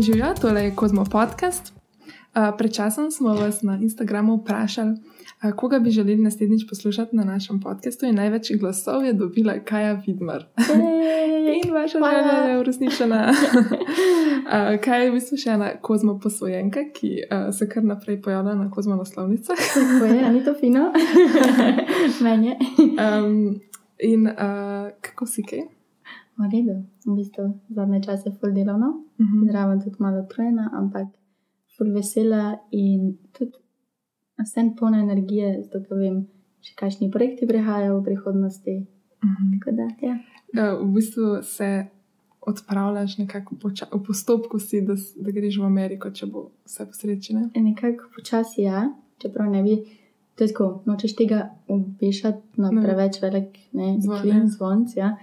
Živijo, tole je Kozmo podcast. Uh, pred časom smo vas na Instagramu vprašali, uh, koga bi želeli naslednjič poslušati na našem podkastu, in največ glasov je dobila Kaja Vidmar. in vaša želja je uresničena. uh, kaj je v bistvu še ena Kozmo posvojenka, ki uh, se kar naprej pojavlja na Kozmo naslovnicah? Tako je, ni to fino. Meni. um, in uh, kako si kaj? V redu, v bistvu zadnje čase je full delovno, uh Mhm. -huh. zraven tudi malo trojna, ampak full vesela in tudi vsem polna energije, zato ker vem, še kakšni projekti prihajajo v prihodnosti. Mhm. Tako da, ja. Uh, v bistvu se odpravljaš nekako poča- v postopku, si, da, da greš v Ameriko, če bo vse posrečene. Nekako počasi ja, čeprav ne bi. To je tako, nočeš tega obešati na preveč velik ne, Zvon, zvonc. Ja.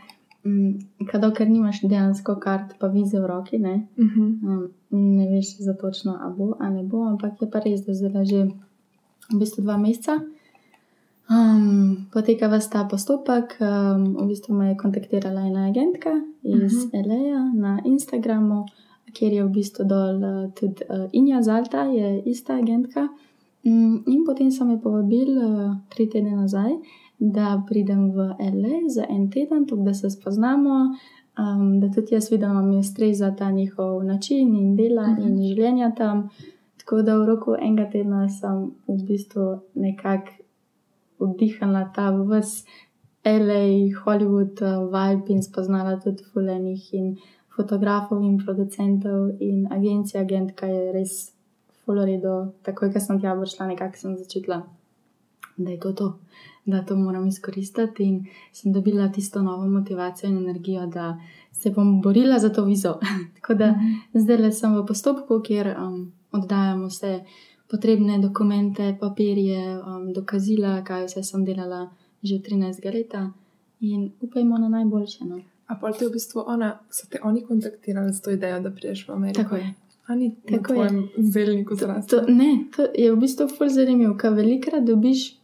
Mm, Kadar ker nimaš dejansko kart, pa vize v roki, ne, Uh -huh. um, ne veš za točno, a bo ali ne bo, ampak je pa res, da zdaj že v bistvu dva meseca. Um, poteka vas ta postopek. Um, v bistvu me je kontaktirala ena agentka iz uh Mhm. -huh. LA na Instagramu, kjer je v bistvu dol uh, tudi uh, Inja Zalta, je ista agentka. Um, in potem so me povabili uh, tri tedne nazaj, da pridem v LA za en teden, tako da se spoznamo. Um, da tudi jaz vidim, da mi ustreza ta njihov način in dela uh Mhm. -huh. in življenja tam. Tako da v roku enega tedna sem v bistvu nekako vdihnila ta vs LA, Hollywood, uh, vibe in spoznala tudi fulenih in fotografov in producentov in agencija, agentka je res fuloredo. Takoj, ko sem tja prišla, nekako sem začutila, da je to to. Da to moram izkoristiti, in sem dobila tisto novo motivacijo in energijo, da se bom borila za to vizo. Tako da zdaj le sem v postopku, kjer um, oddajam vse potrebne dokumente, papirje, um, dokazila, kaj vse sem delala že 13 leta in upajmo na najboljše. No. A pa te v bistvu ona, so te oni kontaktirali z to idejo, da prideš v Ameriko? Tako je. A ni na Tako je. zelniku To, zrastel? ne, to je v bistvu ful zanimivo, ker velikrat dobiš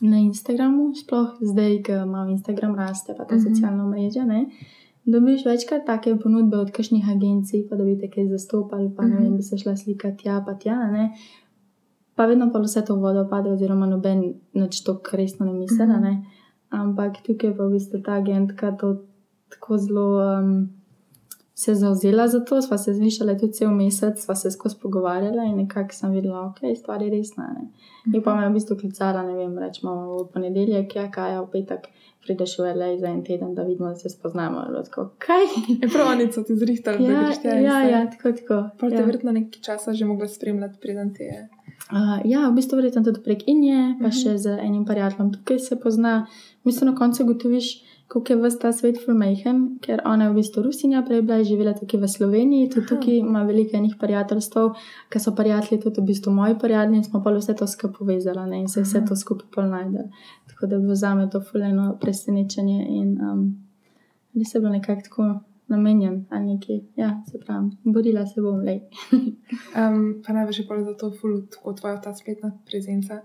na Instagramu, sploh zdaj, ko imam Instagram raste, pa ta uh Mhm. -huh. socialna mreža, ne. Dobiš večkrat take ponudbe od kakšnih agencij, pa da bi te kaj zastopali, pa ne Mhm. vem, bi se šla slikati tja, pa tja, ne. Pa vedno pa vse to vodo pade, oziroma noben nič to resno ne misli, Mhm. ne. Ampak tukaj pa v bistvu ta agentka to tako zelo um, se zauzela za to, sva se zvišala tudi cel mesec, sva se skozi pogovarjala in nekako sem videla, ok, stvar je resna. Ne. In pa me je v bistvu klicala, ne vem, rečemo v ponedeljek, ja, kaj je v petek, prideš v LA za en teden, da vidimo, da se spoznamo. Tako, kaj? Je prav, oni so ti zrihtali, da Ja, greš tja. ja, ja, tako, tako. Pa te ja. verjetno nekaj časa že mogla spremljati, preden te je. Uh, ja, v bistvu verjetno tudi prek Inje, pa Mhm. še z enim prijateljem tukaj se pozna. V bistvu na koncu ugotoviš, kako je vse ta svet fulmejhen, ker ona je v bistvu Rusinja, prej bila je živela tukaj v Sloveniji, tudi tukaj ima veliko enih prijateljstv, ker so prijatelji tudi v bistvu moji prijatelji in smo pa vse to skupaj povezali ne, in se vse to skupaj pol najdel. Tako da je bilo za me to fuleno presenečenje in um, res je bilo nekako tako namenjen ali nekaj. Ja, se pravi, borila se bom, lej. Um, pa največ je pa za to ful, tako tvoja ta spletna prezenca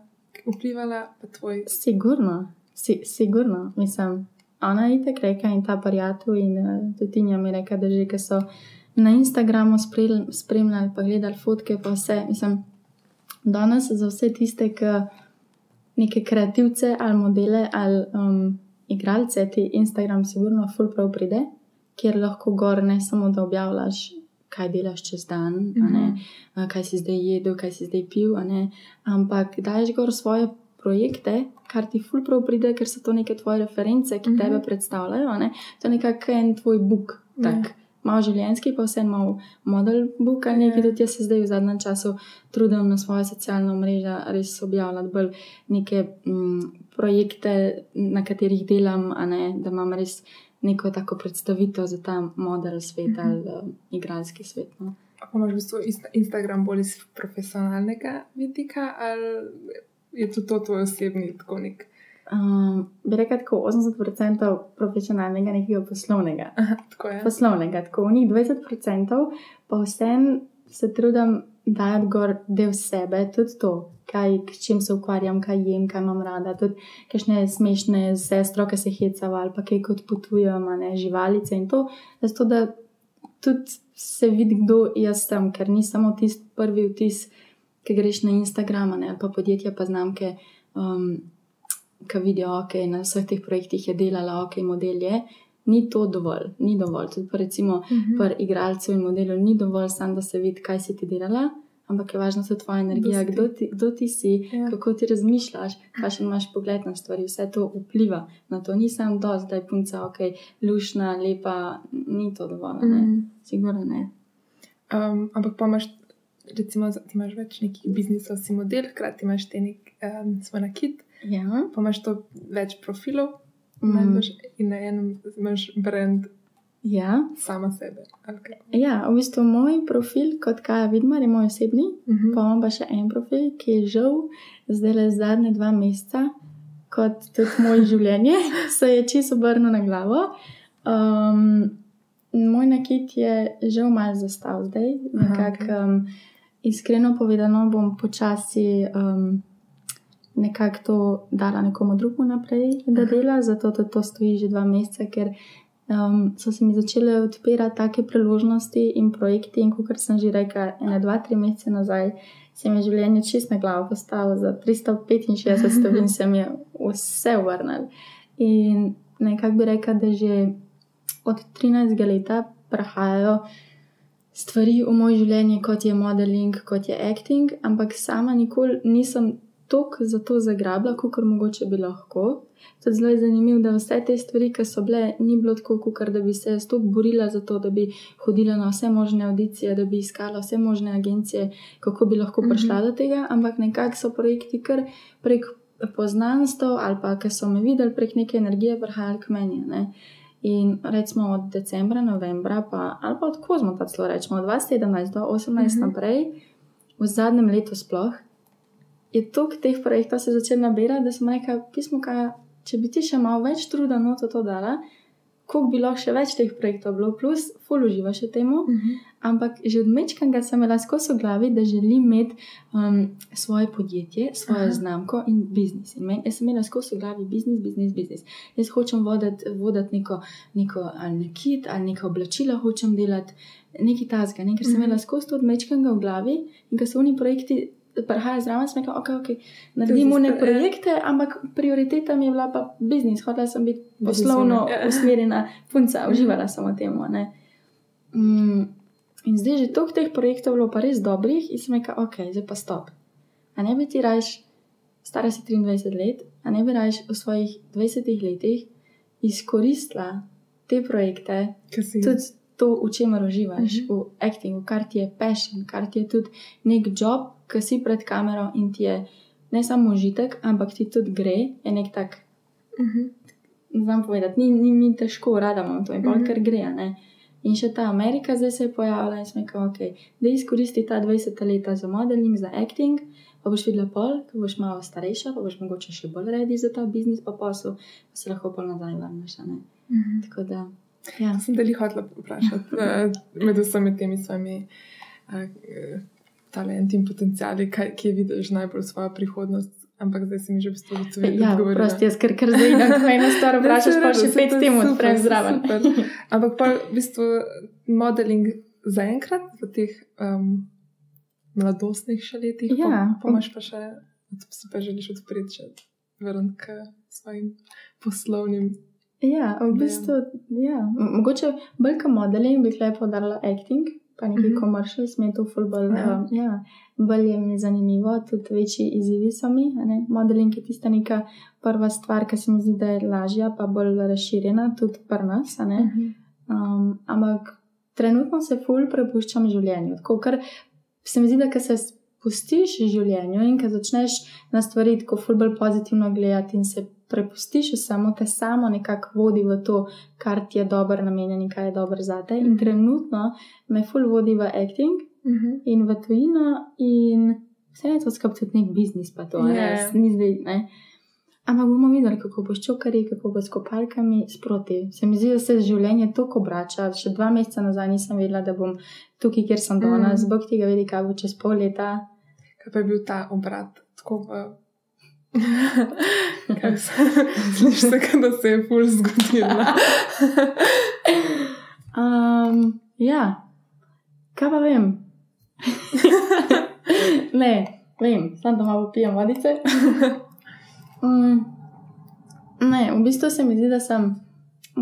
vplivala, pa tvoj. Sigurno, si, sigurno, mislim. Ona je tako reka in ta prijatelj in uh, tudi Tinja mi je rekla, da že, ki so na Instagramu spremljali, spremljali pa gledali fotke, pa vse. Mislim, danes za vse tiste, ki neke kreativce ali modele ali um, igralce, ti Instagram sigurno full prav pride, kjer lahko gor ne samo da objavljaš, kaj delaš čez dan, Mhm. a, kaj si zdaj jedel, kaj si zdaj pil, ampak daješ gor svoje projekte, kar ti ful prav pride, ker so to neke tvoje reference, ki Mhm. tebe predstavljajo. ne. To je nekako en tvoj book, tak. Ja. Malo življenjski, pa vse malo model book ali nekaj. Ja. Tudi jaz se zdaj v zadnjem času trudim na svoje socialne mreže res objavljati bolj neke mm, projekte, na katerih delam, a ne, da imam res neko tako predstavitev za ta model svet Mhm. ali um, igralski svet. No. Pa imaš v bistvu Insta- Instagram bolj iz profesionalnega vidika, ali je tudi to tvoj osebni tako nek. Um, bi rekel tako 80% profesionalnega, nekega poslovnega. Aha, tako je. poslovnega, tako njih 20%, pa vsem se trudim dajati gor del sebe, tudi to, kaj, s čim se ukvarjam, kaj jem, kaj imam rada, tudi kakšne smešne sestro, ki se hecava ali pa kaj kot potujem, ne živalice in to, zato da tudi se vidi, kdo jaz sem, ker ni samo tisti prvi vtis, ki greš na Instagram ali pa podjetja, pa znamke, um, ki vidijo, ok, na vseh teh projektih je delala, ok, model je. Ni to dovolj, ni dovolj. Tudi, pa recimo, uh -huh. pri igralcu in modelu ni dovolj, samo da se vidi, kaj si ti delala, ampak je važno tudi tvoja energija, kdo ti, kdo ti si, ja. kako ti razmišljaš, kakšen imaš pogled na stvari. Vse to vpliva na to. Ni samo do zdaj punca, ok, lušna, lepa, ni to dovolj. -huh. Sigurno ne. Um, ampak pa imaš, recimo, ti imaš več nekih biznisov, si model, hkrati imaš te nek um, svoj nakit. Ja. Pa imaš to več profilov, mm. in na enem imaš brand. Ja. Sama sebe. Ja, v bistvu moj profil, kot kaj vidim, je moj osebni, uh -huh. pa imam pa še en profil, ki je žal zdaj le zadnje dva meseca, kot tudi moje življenje, se je čisto obrnil na glavo. Um, moj nakit je žal malo zastav zdaj, nekako um, iskreno povedano, bom počasi. Um, Nekako to dala nekomu drugemu naprej, da dela, zato to stoji že dva meseca, ker um, so se mi začele odpirati take priložnosti in projekti. In kot sem že rekla, ena, dva, tri mesece nazaj se mi je življenje čist na glavo postavilo za 365 stopinj, se mi je vse vrnil. In nekako bi rekla, da že od 13 let prihajajo stvari v moje življenje, kot je modeling, kot je acting, ampak sama nikoli nisem toliko za to zagrabila, kot mogoče bi lahko. Je zelo zanimivo, da vse te stvari, ki so bile, ni bilo tako, kot da bi se jaz toliko borila za to, da bi hodila na vse možne audicije, da bi iskala vse možne agencije, kako bi lahko prišla mm -hmm. do tega, ampak nekako so projekti kar prek poznanstv ali pa, ker so me videli prek neke energije, prihajali k meni. Ne? In recimo od decembra, novembra, pa, ali pa od kozmo, pa celo rečemo od 2017 do 2018 mm -hmm. naprej, v zadnjem letu sploh, je toliko teh projektov se začelo nabirati, da sem rekel, pismo, kaj če bi ti še malo več truda na to, to dala, koliko bi lahko še več teh projektov bilo, plus, full uživa še temu. Uh -huh. Ampak že od mečkanga sem imela skozi glavi, da želim imeti um, svoje podjetje, svojo Aha. znamko in biznis. In men, jaz sem imela skozi glavi biznis, biznis, biznis. Jaz hočem voditi vodit neko, neko ali nekit ali neko oblačilo, hočem delati nekaj tasga, ne? ker sem imela skozi to od mečkanga v glavi in ker so oni projekti prihaja zraven, sem rekel, okay, okay, naredimo ne projekte, ampak prioriteta mi je bila pa biznis. Hodila sem biti poslovno ja. usmerjena punca, uživala sem v tem. Mm, in zdaj že toliko teh projektov bilo pa res dobrih in sem rekel, ok, zdaj pa stop. A ne bi ti rajš, stara si 23 let, a ne bi rajš v svojih 20 letih izkoristila te projekte, tudi to, v čemer uživaš, uh -huh. v actingu, kar ti je passion, kar ti je tudi nek job, ki si pred kamero in ti je ne samo užitek, ampak ti tudi gre, je nek tak. Uh -huh. Znam povedati, ni, ni mi težko, rada imam to in bolj, uh -huh. ker gre. Ne? In še ta Amerika zdaj se je pojavila in smo rekli, okay, da izkoristi ta 20 leta za modeling, za acting, pa boš videla pol, ko boš malo starejša, pa boš mogoče še bolj redi za ta biznis, pa posel, pa se lahko pol nazaj vrneš. Uh -huh. Tako da. Ja. Sem da li hotel vprašati med vsemi temi svojimi talenti in potencijali, kaj, kje vidiš najbolj svojo prihodnost. Ampak zdaj si mi že v bistvu odgovoril. Ja, prosti, jaz ker, ker zdaj na eno stvar vprašaš, pa še pet tem odprem zraven. Ampak pa v bistvu modeling zaenkrat v teh um, mladostnih še letih, ja. pa imaš pa še, si pa želiš odpreti še vrn k svojim poslovnim. Ja, v bistvu, ja. Mogoče bolj kot modeling bi lepo podarila acting, pa nekaj mm -hmm. komercial, smej to fulbol. Ja. Um, ja. Bolj je mi zanimivo, tudi večji izzivi so mi. Modeling je tista neka prva stvar, ki se mi zdi, da je lažja, pa bolj razširjena, tudi pri nas. Mm -hmm. um, ampak trenutno se ful prepuščam življenju. Tako, ker se mi zdi, da se spustiš življenju in ko začneš na stvari tako ful bolj pozitivno gledati in se prepustiš samo te samo nekako vodi v to, kar ti je dobro namenjen in kaj je dobro za te. In mhm. trenutno me ful vodi v acting uh mhm. -huh. in v tujino in vse je to skupaj tudi nek biznis, pa to yeah. ne, ni zdaj, ne. Ampak bomo videli, kako bo s čokari, kako bo s kopalkami sproti. Se mi zdi, da se življenje tako obrača. Še dva meseca nazaj nisem vedela, da bom tukaj, kjer sem danes, mm. bog tega vedi, kaj bo čez pol leta. Kaj pa je bil ta obrat, tako v Slišiš se, da se je pulz zgodil. um, ja, kaj pa vem? ne, vem, samo da malo pijem vodice. mm, ne, v bistvu se mi zdi, da sem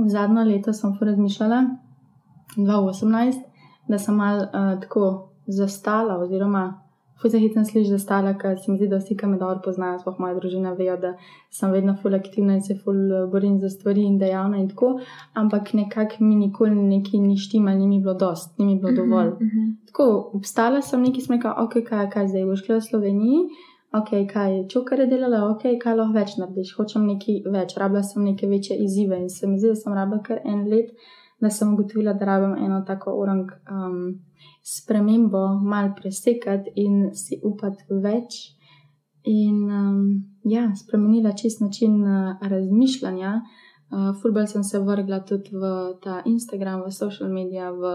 zadnjo leto sem razmišljala, 2018, da sem mal uh, tako zastala, oziroma Fuse hitro slišiš zastala, ker se mi zdi, da vsi, ki me dobro poznajo, sploh moja družina, vejo, da sem vedno ful aktivna in se ful eh, borim za stvari in dejavna in tako, ampak nekako mi nikoli neki ni štima, ni mi bilo dost, ni mi bilo Mhm, dovolj. Tako, obstala sem neki smeka, ok, kaj, kaj zdaj boš šla v Sloveniji, ok, kaj je čokar je delala, ok, kaj lahko več narediš, hočem nekaj več, rabila sem neke večje izzive in se mi zdi, da sem rabila kar en let, da sem ugotovila, da rabim eno tako orang um, spremembo, mal presekati in si upati več. In um, ja, spremenila čist način uh, razmišljanja. Uh, Fulbral sem se vrgla tudi v ta Instagram, v social medije, v,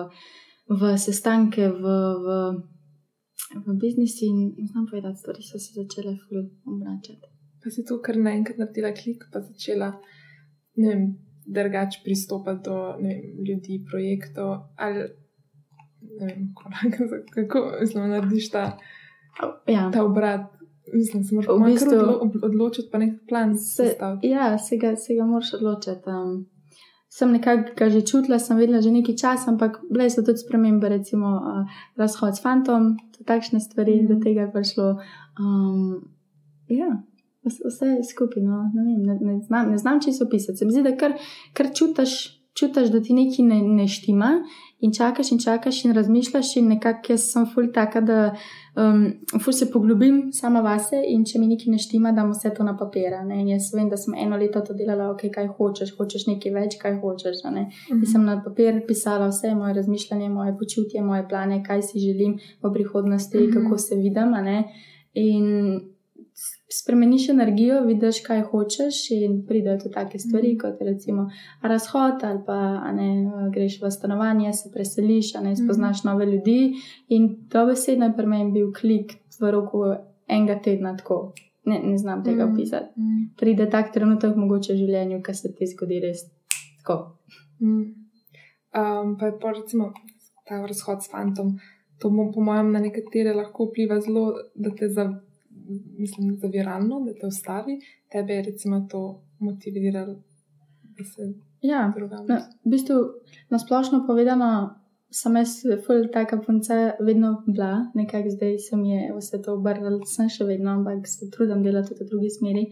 v sestanke, v, v, v biznis in znam povedati, stvari so se začele ful obračati. Pa si tu kar naenkrat naredila klik, pa začela, ne vem, drugače pristopati do vem, ljudi, projektov. Ali ne vem, korak, kako mislim, narediš ta, Ja. ta obrat. Mislim, se moraš V bistvu- bistvu odločiti, pa nek plan Se, ja, se ga, se ga moraš odločiti. Um, sem nekako že čutila, sem vedela že nekaj časa, ampak bile so tudi spremembe, recimo uh, razhod s fantom, to takšne stvari, Mhm. mm. do tega je prišlo. Um, ja, vse, vse skupaj, no, ne, vem, ne, ne, znam, ne znam čisto opisati. Se mi zdi, da kar, kar čutiš, čutiš, da ti nekaj ne, ne štima. In čakaš in čakaš in razmišljaš, in nekako jaz sem ful taka, da um, ful se poglobim sama vase in če mi nekaj ne štima, dam vse to na papir. ne. In jaz vem, da sem eno leto to delala, ok, kaj hočeš, hočeš nekaj več, kaj hočeš. ne. Mhm. In sem na papir pisala vse moje razmišljanje, moje počutje, moje plane, kaj si želim v prihodnosti, Mhm. kako se vidim. In spremeniš energijo, vidiš, kaj hočeš, in pridejo tudi take stvari, Mhm. kot recimo razhod, ali pa ne, greš v stanovanje, se preseliš, ne spoznaš nove ljudi. In dobesedno je pri meni bil klik v roku enega tedna tako. Ne, ne znam tega Mhm. opisati. Mm. Pride tak trenutek mogoče v življenju, ki se ti zgodi res tako. Mm. Um, pa je pa recimo ta razhod s fantom. To po mojem na nekatere lahko vpliva zelo, da te za, mislim, zaviralno, da te ustavi. Tebe je recimo to motiviralo, da se Ja, drugam. No, v bistvu, na splošno povedano, sem jaz, ful, taka punca, vedno bila, nekako zdaj se mi je vse to obrnilo, sem še vedno, ampak se trudim delati v drugi smeri,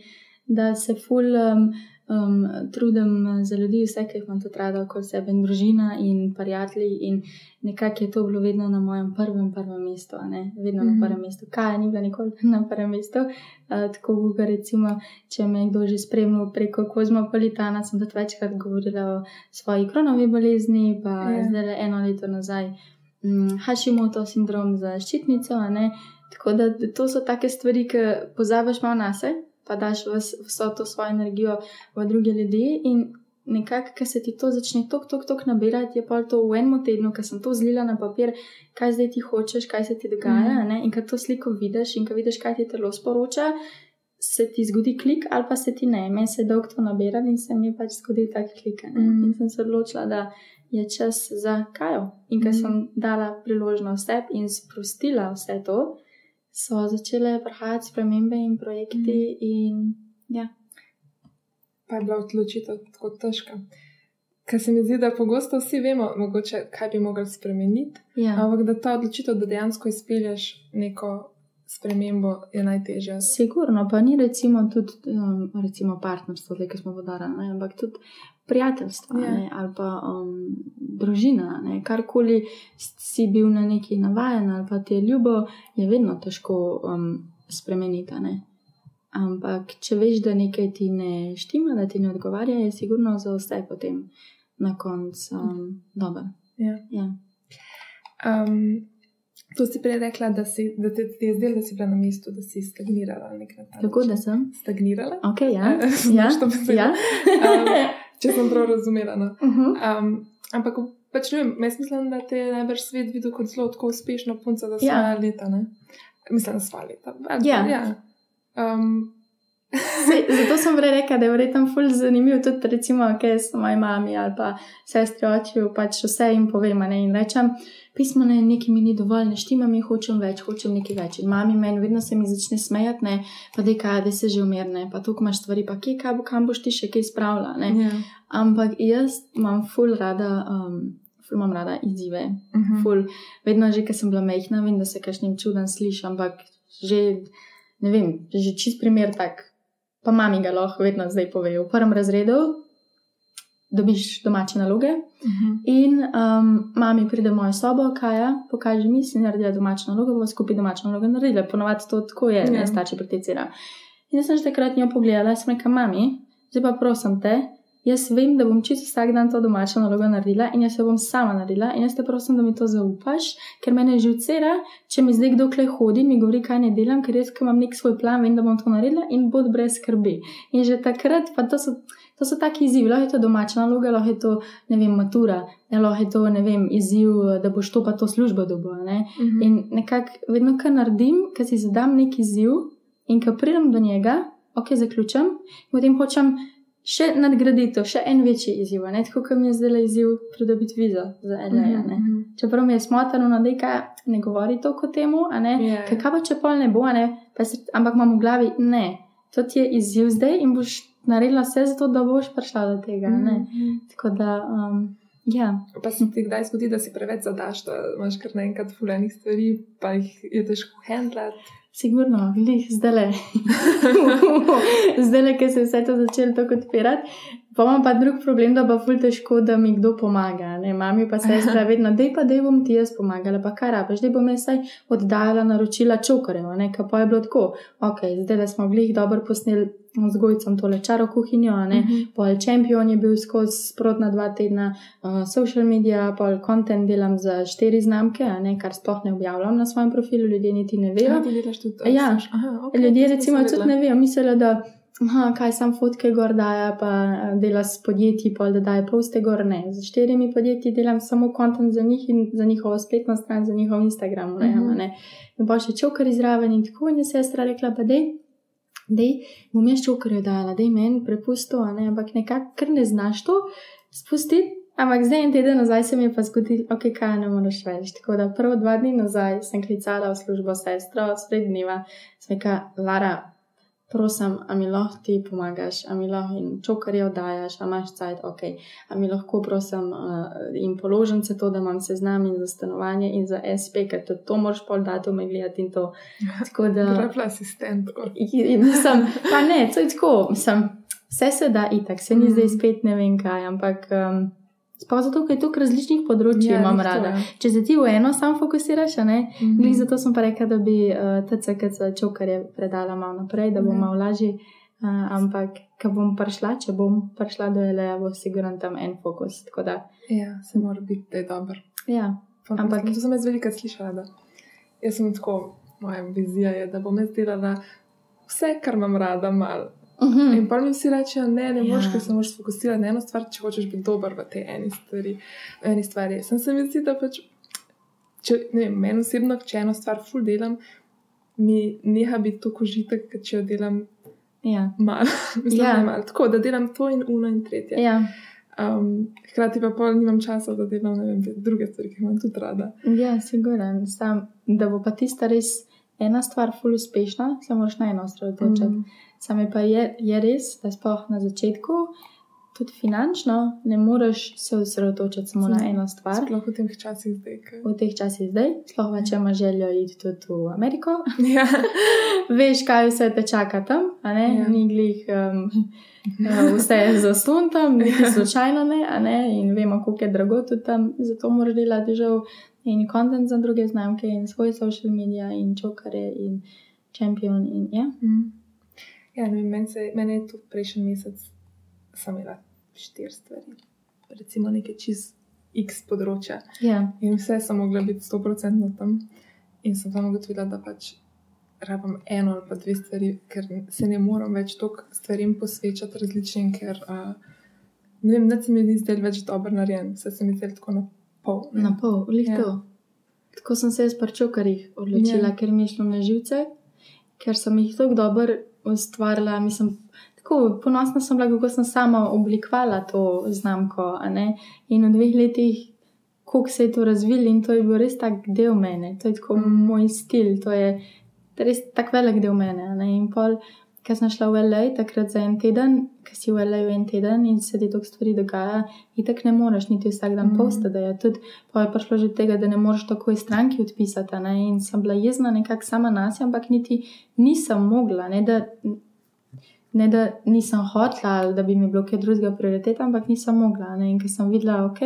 da se ful um, um, trudim za ljudi, vse, ki jih imam tudi rada, okoli sebe in družina in prijatelji in nekako je to bilo vedno na mojem prvem, prvem mestu, vedno mm -hmm. Mhm. na prvem mestu. Kaj ni bila nikoli na prvem mestu, uh, tako Google, recimo, če me je kdo že spremljal preko kozmopolitana, sem tudi večkrat govorila o svoji kronovi bolezni, pa Ja. yeah. zdaj le eno leto nazaj um, Hashimoto sindrom za ščitnico. Tako da da to so take stvari, ki pozabiš malo na sebe, pa daš vs, vso to svojo energijo v druge ljudi. In nekako, ker se ti to začne tok, tok, tok nabirati, je pa to v enem tednu, ker sem to zlila na papir, kaj zdaj ti hočeš, kaj se ti dogaja. Mm. In ker to sliko vidiš in ker vidiš, kaj ti telo sporoča, se ti zgodi klik, ali pa se ti ne. Meni se je dolgo to nabiralo in se mi je pač zgodil tak klik. Mm. In sem se odločila, da je čas za kajo. In ker mm. sem dala priložnost sebi in sprostila vse to, so začele prihajati spremembe in projekti. Mm. In, ja. Pa je bila odločitev tako težka. Ker se mi zdi, da pogosto vsi vemo, mogoče, kaj bi mogli spremeniti, Ja. ampak da ta odločitev, da dejansko izpelješ neko spremembo, je najtežja. Sigurno, pa ni recimo tudi um, recimo partnerstvo, ki smo vodarali, ampak tudi prijateljstvo Ja. yeah. ali pa um, družina. Ne? Karkoli si bil na neki navajen ali pa ti je ljubo, je vedno težko um, spremeniti. Ne? Ampak če veš, da nekaj ti ne štima, da ti ne odgovarja, je sigurno za vse potem na koncu um, dobro. Ja. Ja. Um, to si prej rekla, da, si, da te, ti je zdelo, da si bila na mestu, da si stagnirala na nek način. Tako da sem. Stagnirala? Ok, ja. Ja. ja. Um, če sem prav razumela. No. uh -huh. Um, ampak pač ne vem, jaz mislim, da te je najbrž svet videl kot zelo tako uspešno punco za Ja. svoje leta. Ne? Mislim, za svoje leta. Ja. ja. Um, Se, zato sem prej rekel, da je verjetno ful zanimiv tudi, recimo, kaj so moji mami ali pa sestri oči, pač vse jim povem, ne, in rečem, pismo ne, nekaj mi ni dovolj, ne štima mi, hočem več, hočem nekaj več. In mami meni vedno se mi začne smejati, ne, pa da kaj, da se že umerne, pa tukaj imaš stvari, pa kje, kaj bo, kam boš ti še kaj spravila, ne. Ja. Ampak jaz imam ful rada, um, ful imam rada izzive, Mhm. ful, vedno že, ker sem bila mehna, vem, da se kakšnim čudem sliši, ampak že, ne vem, že čist primer tak, pa mami ga lahko vedno zdaj pove. V prvem razredu dobiš domače naloge Mhm. in um, mami pride v mojo sobo, kaja, pokaže mi, si naredila domačo nalogo, bomo skupaj domačo nalogo naredila. Ponovadi to tako je, Ja. ne starši prakticirajo. In jaz sem že takrat njo pogledala, sem rekla, mami, zdaj pa prosim te, jaz vem, da bom čisto vsak dan to domačo nalogo naredila in jaz jo bom sama naredila in jaz te prosim, da mi to zaupaš, ker me živcera, če mi zdaj kdo kle hodi, mi govori, kaj ne delam, ker jaz, ko imam nek svoj plan, vem, da bom to naredila in bod brez skrbi. In že takrat, pa to so. To so taki izzivi, lahko je to domača naloga, lahko je to, ne vem, matura, ne, lahko je to, ne vem, izziv, da boš to pa to službo dobil. Ne. Mhm. In nekako vedno, kar naredim, ker si zadam nek izziv in ko pridem do njega, ok, zaključim, in potem hočem še nadgraditi, to, še en večji izziv. Ne? Tako kot mi je zdaj izziv pridobiti vizo za LA. ne. Mhm. Čeprav mi je smotrno, da kaj ne govori toliko o tem, Ja. kaj pa če pol ne bo, ne? Se, ampak imam v glavi, ne, to ti je izziv zdaj in boš naredila vse za to, da boš prišla do tega. ne. Mhm. Tako da, um, ja. Pa se ti kdaj zgodi, da si preveč zadaš, da imaš kar naenkrat fulejnih stvari, pa jih je težko handlati. Sigurno, glih, zdaj le. zdaj le, ker se je vse to začelo tako odpirati. Pa imam pa drug problem, da pa ful težko, da mi kdo pomaga. Ne, mami pa sestra vedno, dej pa, dej bom ti jaz pomagala, pa kar rabiš, dej bom jaz saj oddajala naročila čokarjev, ne, ka pa je bilo tako. Ok, zdaj le smo glih dobro posneli z gojcem tole čaro kuhinjo, ne. Mhm. Pol Champion je bil skozi sprotna dva tedna, uh, social media, pol content delam za štiri znamke, ne, kar sploh ne objavljam na svojem profilu, ljudje niti ne vejo. Ja, ti delaš tudi to. Ja. Aha, okay, Ljudje recimo tudi ne vejo, mislijo, da aha, kaj sam fotke gor daja, pa eh, dela s podjetji, pol da daje poste gor. Ne, z štirimi podjetji delam samo kontent za njih in za njihovo spletno stran, za njihov Instagram. Ne, Mhm. uh -huh. In pa še čokar izraven in tako in je sestra rekla, pa dej. Dej, bom jaz čokarjo dala, dej meni prepusto, ne, ampak nekako, ker ne znaš to spustiti. Ampak zdaj en teden nazaj se mi je pa zgodil, ok, kaj ne moreš več. Tako da prvo dva dni nazaj sem klicala v službo sestro, sred dneva, sem rekla, Lara, prosim, a mi lahko ti pomagaš, a mi lahko in čokarje oddajaš, a imaš cajt, ok, a mi lahko prosim uh, in položim se to, da imam seznam in za stanovanje in za SP, ker tudi to moraš pol datume gledati in to. Tako da. Rabla asistent. Mislim, pa ne, to je tako, mislim, vse se da itak, se ni Mhm. zdaj spet ne vem kaj, ampak um, sploh zato, ker je toliko različnih področji Ja, imam glih to, rada. ja. Če se ti v eno sam fokusiraš, ne, Mhm. glih zato sem pa rekla, da bi uh, TCKC čokarje predala malo naprej, da bo Ja. malo lažje. Uh, ampak, ko bom prišla, če bom prišla do LA, bo sigurno tam en fokus. Da, Ja, se mora biti, da je dober. ja, Pa, Ampak- Ampak to sem jaz veliko slišala. Da. Jaz sem tako, moja vizija je, da bom jaz delala vse, kar imam rada, malo. Mhm. In pa mi vsi rečejo, ne, ne moreš, Ja. ker se moraš fokusirati na eno stvar, če hočeš biti dober v tej eni stvari. Eni stvari. Sem se mi zdi, da pač, če, ne vem, meni osebno, če eno stvar ful delam, mi neha biti tako užitek, če jo delam ja, malo. Mislim, Ja. malo. Tako, da delam to in uno in tretje. ja, Um, hkrati pa pol nimam časa, da delam vem, druge stvari, ki jih imam tudi rada. ja, sigurno. Sam, da bo pa tista res ena stvar ful uspešna, se moraš na eno osredotočiti. Mhm. Same pa je, je res, da sploh na začetku, tudi finančno, ne moreš se osredotočiti samo na eno stvar. Sploh v teh časih zdaj. Ke... V teh časih zdaj, sploh pa če imaš željo iti tudi v Ameriko, Ja. veš, kaj vse te čaka tam, a ne, Ja. ni glih um, vse zaslon tam, niti slučajno ne, a ne, in vemo, koliko je drago tudi tam, zato moraš delati žal in kontent za druge znamke in svoj social media in čokare in champion in ja. Mm. Ja, ne meni se- meni je tudi prejšnji mesec sem imela štiri stvari, recimo nekaj čist X področja. Ja, In vse sem mogla biti 100% tam. In sem tam ugotovila, da pač rabim eno ali pa dve stvari, ker se ne morem več toliko stvarem posvečati različnim, ker uh, ne vem, da se mi ni zdaj več dobro narejen, vse se mi zdaj tako na pol. ne. na pol, lih Ja. to. Tako sem se jaz pri čokarjih odločila, Ja. ker mi je šlo na živce, ker sem jih tako dobro ustvarila. Mislim, tako ponosna sem bila, kako sem sama oblikovala to znamko. In v dveh letih, koliko se je to razvilo, in to je bil res tak del mene, to je tako Mm. moj stil, to je res tak velik del mene. In pol, ker sem šla v LA, takrat za en teden, ker si v LA en teden in se ti toliko stvari dogaja, in tako ne moreš niti vsak dan Mm. posta, da je tudi, pa je prišlo že tega, da ne moreš takoj stranki odpisati. a Ne? In sem bila jezna nekako sama nas, ampak niti nisem mogla, ne da, ne da nisem hotla ali da bi mi bilo kaj drugega prioriteta, ampak nisem mogla. Ne? In ker sem videla, ok,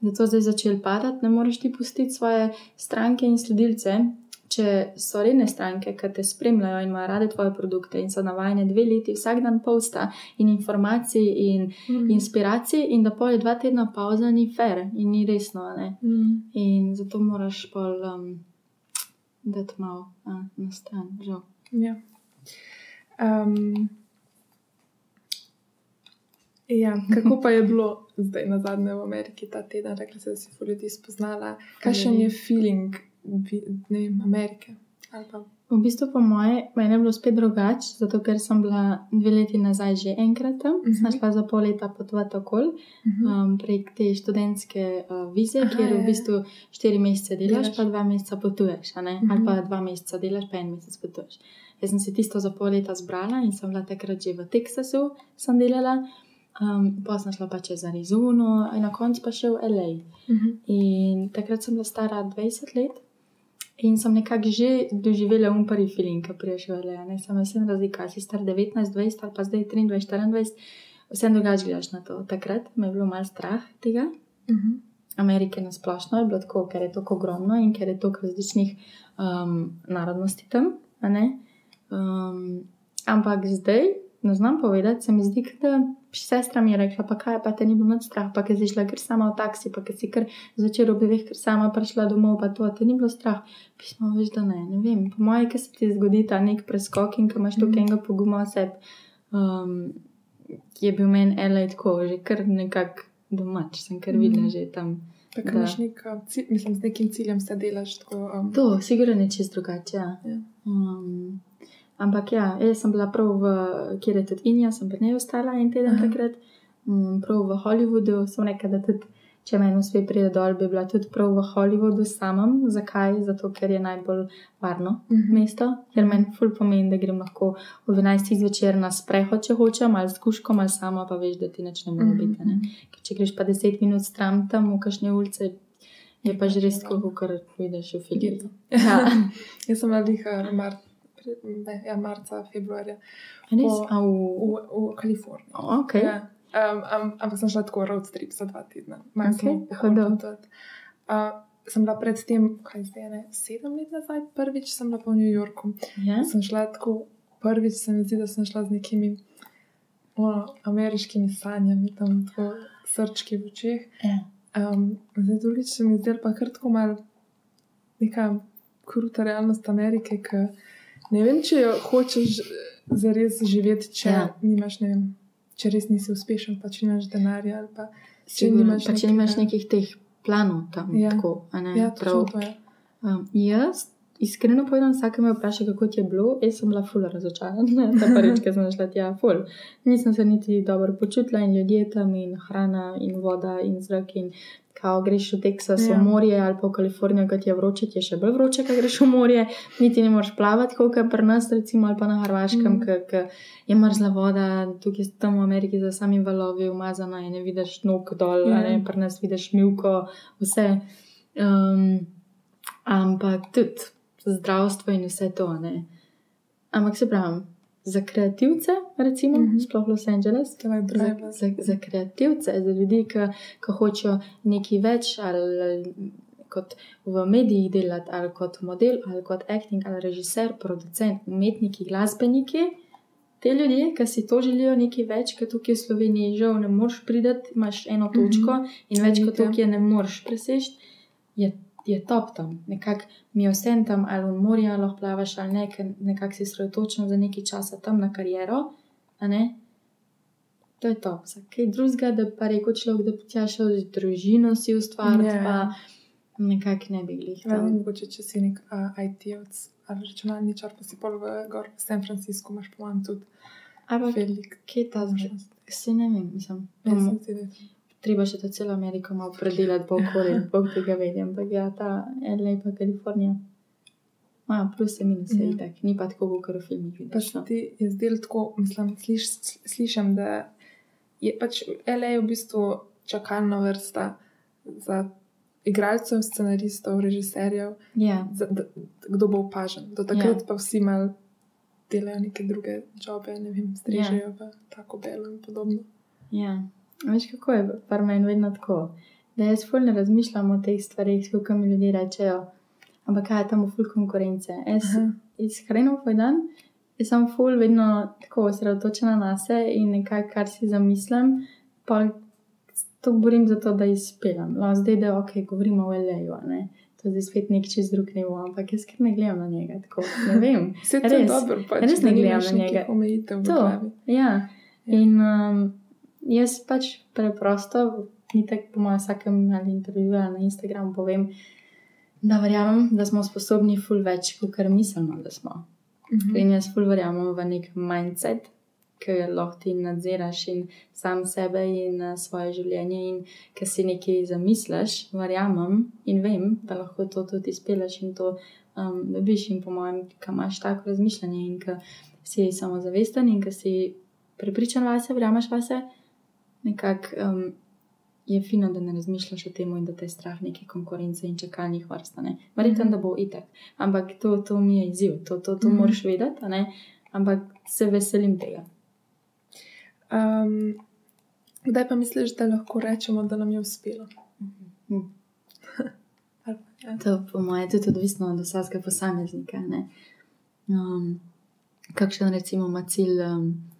da to zdaj začel padati, ne moreš ti pustiti svoje stranke in sledilce. Če so redne stranke, ki te spremljajo in imajo rade tvoje produkte in so navajene dve leti, vsak dan posta in informacij in Mm. inspiracij, in da pol je dva tedna pauza, ni fair in ni resno. Ne? Mm. In zato moraš pol um, dati malo a, na stran, žal. Ja. Um, ja, kako pa je bilo zdaj na zadnje v Ameriki ta teden? Rekla si, da si ful ljudi spoznala. Kakšen je feeling vem, Amerike? V bistvu, po moje, meni je bilo spet drugače, zato ker sem bila dve leti nazaj že enkrat tam, Mhm. sem šla za pol leta potovati okoli um, prek te študentske uh, vize, Aha, kjer ja, v ja. bistvu štiri mesece delaš, Delaš. pa dva meseca potuješ, ne? Mhm. ali pa dva meseca delaš, pa en mesec potuješ. Jaz sem si tisto za pol leta zbrala in sem bila takrat že v Teksasu, sem delala. Um, pa sem šla pa čez Arizono, in na koncu pa še v LA. Mhm. In takrat sem bila stara 20 let in sem nekako že doživela um prvi feeling, ki priješ v LA. Ne sem vse razlika, si star 19, 20 ali pa zdaj 23, 24, vse drugače gledaš na to. Takrat me je bilo malo strah tega. Mhm. Amerike na splošno je bilo tako, ker je tako ogromno in ker je toliko različnih um, narodnosti tam. Um, ampak zdaj, ne znam povedati, se mi zdi, da sestra mi je rekla, pa kaj pa te ni bilo nič strah, pa ker si šla kar sama v taksi, pa ker si kar začela ob dveh, ker sama prišla domov, pa to te ni bilo strah. Pismo, veš, da ne, ne vem. Po mojem, ker se ti zgodi ta nek preskok in ko imaš toliko Mhm. enega poguma v sebi, um, je bil meni LA tako, že kar nekako domač, sem kar Mhm. videla že tam. Tako Da. imaš nek, mislim, z nekim ciljem se delaš. Tako, um, To, sigurno je čist drugače. Ja. Ja. Um, ampak ja, jaz sem bila prav v, kjer je tudi Inja, sem pri njej ostala en teden Aha. takrat, um, prav v Hollywoodu, sem rekla, da tudi. Če meni uspeh pride dol, bi bila tudi prav v Hollywoodu samem. Zakaj? Zato, ker je najbolj varno Mhm. mesto, ker meni ful pomeni, da grem lahko ob 11. zvečer na sprehod, če hočem, ali s kuškom, ali sama, pa veš, da ti nič ne more Mhm. biti. Ne? Ker če greš pa 10 minut stran tam v kakšne ulice, je pa že res tako, kot vidiš v filmih. Ja. Jaz sem bila mar, pre- ne, ja, marca, februarja? Po- v... v, v Kaliforniji. Okay. Ja. Um, um, ampak sem šla tako road trip za dva tedna. Malo Okej, smo pohod hodil. potovati. Uh, sem bila predtem, kaj zdaj, ne, sedem let nazaj, prvič sem bila v New Yorku. Ja? Sem šla tako, prvič se mi zdi, da sem šla z nekimi o, ameriškimi sanjami, tam tako srčki v očeh. Ja. Um, zdaj drugič se mi zdi pa kar tako mal neka kruta realnost Amerike, ki ne vem, če jo hočeš zares živeti, če Ja. ja. nimaš, ne vem, če res nisi uspešen, pa če nimaš denarja pa če Sigurno. nimaš pa če nimaš nekih teh planov tam, Ja. tako, a ne? Ja, prav. to je. Um, jaz, iskreno povedano, vsak me vpraša, kako ti je bilo, jaz sem bila ful razočarana, ta prvič, ki sem šla tja, ful. Nisem se niti dobro počutila in ljudje tam in hrana in voda in zrak in kao greš v Teksas, Ja. v morje ali pa v Kalifornijo, kad je vroče, ti je še bolj vroče, kad greš v morje, niti ne moreš plavati, kot je pri nas, recimo, ali pa na Hrvaškem, Mm. mm. ker je mrzla voda, tukaj tam v Ameriki za sami valovi umazana in ne vidiš nog dol, Ja. yeah. pri nas vidiš milko, vse. Um, ampak tudi zdravstvo in vse to. Ne. Ampak se pravi, za kreativce, recimo, mm Mhm. -hmm. sploh Los Angeles. Za, za, za kreativce, za ljudi, ki, ki hočejo nekaj več, ali, ali kot v medijih delati, ali kot model, ali kot acting, ali režiser, producent, umetniki, glasbeniki. Te ljudje, ki si to želijo nekaj več, kot tukaj v Sloveniji, žal ne moreš priti, imaš eno točko mm -hmm. in več kot tukaj ne moreš preseči, je, je top tam. Nekako mi je vsem tam, ali v morju lahko plavaš, ali ne, ker nekako si sredotočen za nekaj časa tam na kariero. ne. To je to. Za kaj drugega, da pa reko človek, da tja šel z družino si ustvariti, Ja. pa nekako ne bi Ne vem, tam. mogoče če si nek uh, IT-ovc ali računalničar, pa si pol v, gor, v San Franciscu, imaš po manj tudi Ampak kje je ta zdaj? Se ne vem, mislim. Jaz Um, sem si rekel. Treba še to celo Ameriko malo predelati, bo okolje, bog tega vedi. Ampak ja, ta LA pa Kalifornija. Ma, plus in minus je Mhm. itak, ni pa tako, kot v filmih Pa vidiš. se No. ti je zdelo tako, mislim, sliš, slišim, da je pač LA v bistvu čakalna vrsta za igralcev, scenaristov, režiserjev, Ja, za, da, kdo bo opažen. Do takrat ja. pa vsi mal delajo neke druge jobe, ne vem, strežejo v tako belo in podobno. ja. Veš, kako je, par meni vedno tako. Da jaz ful ne razmišljam o teh stvarih, kako mi ljudje rečejo. Ampak kaj je tam ful konkurence? Jaz, Aha. iskreno povedan, jaz sem ful vedno tako osredotočena na sebe in nekaj, kar si zamislim, pa to borim za to, da izpeljam. No, zdaj, da ok, govorimo o LA-ju, ne. To zdaj spet nek čez drug nivo, ampak jaz kar ne gledam na njega, tako ne vem. Vse to Res. dobro, pač, Res ne da gledam na njega. Omejitev To, glavi. ja. In um, jaz pač preprosto, ni tako po mojem vsakem ali intervjuju ali na Instagramu povem, da verjamem, da smo sposobni ful več, kot mislimo, da smo. Mhm. In jaz ful verjamem v nek mindset, ki ga lahko ti nadziraš in sam sebe in uh, svoje življenje. In ki si nekaj zamisliš, verjamem in vem, da lahko to tudi izpeleš in to um, dobiš. In po mojem, ki imaš tako razmišljanje in ki si samozavesten in ki si prepričan vase, verjameš vase, nekako um, je fino, da ne razmišljaš o tem in da te je strah neke konkurence in čakalnih vrst. Verjetno, da bo itak. Ampak to, to mi je izziv, to, to, to Mhm. moraš vedeti, ampak se veselim tega. Um, kdaj pa misliš, da lahko rečemo, da nam je uspelo? Ja. To, po mojem, je tudi odvisno od vsakega posameznika. ne. Um, kakšen, recimo, ima cilj um,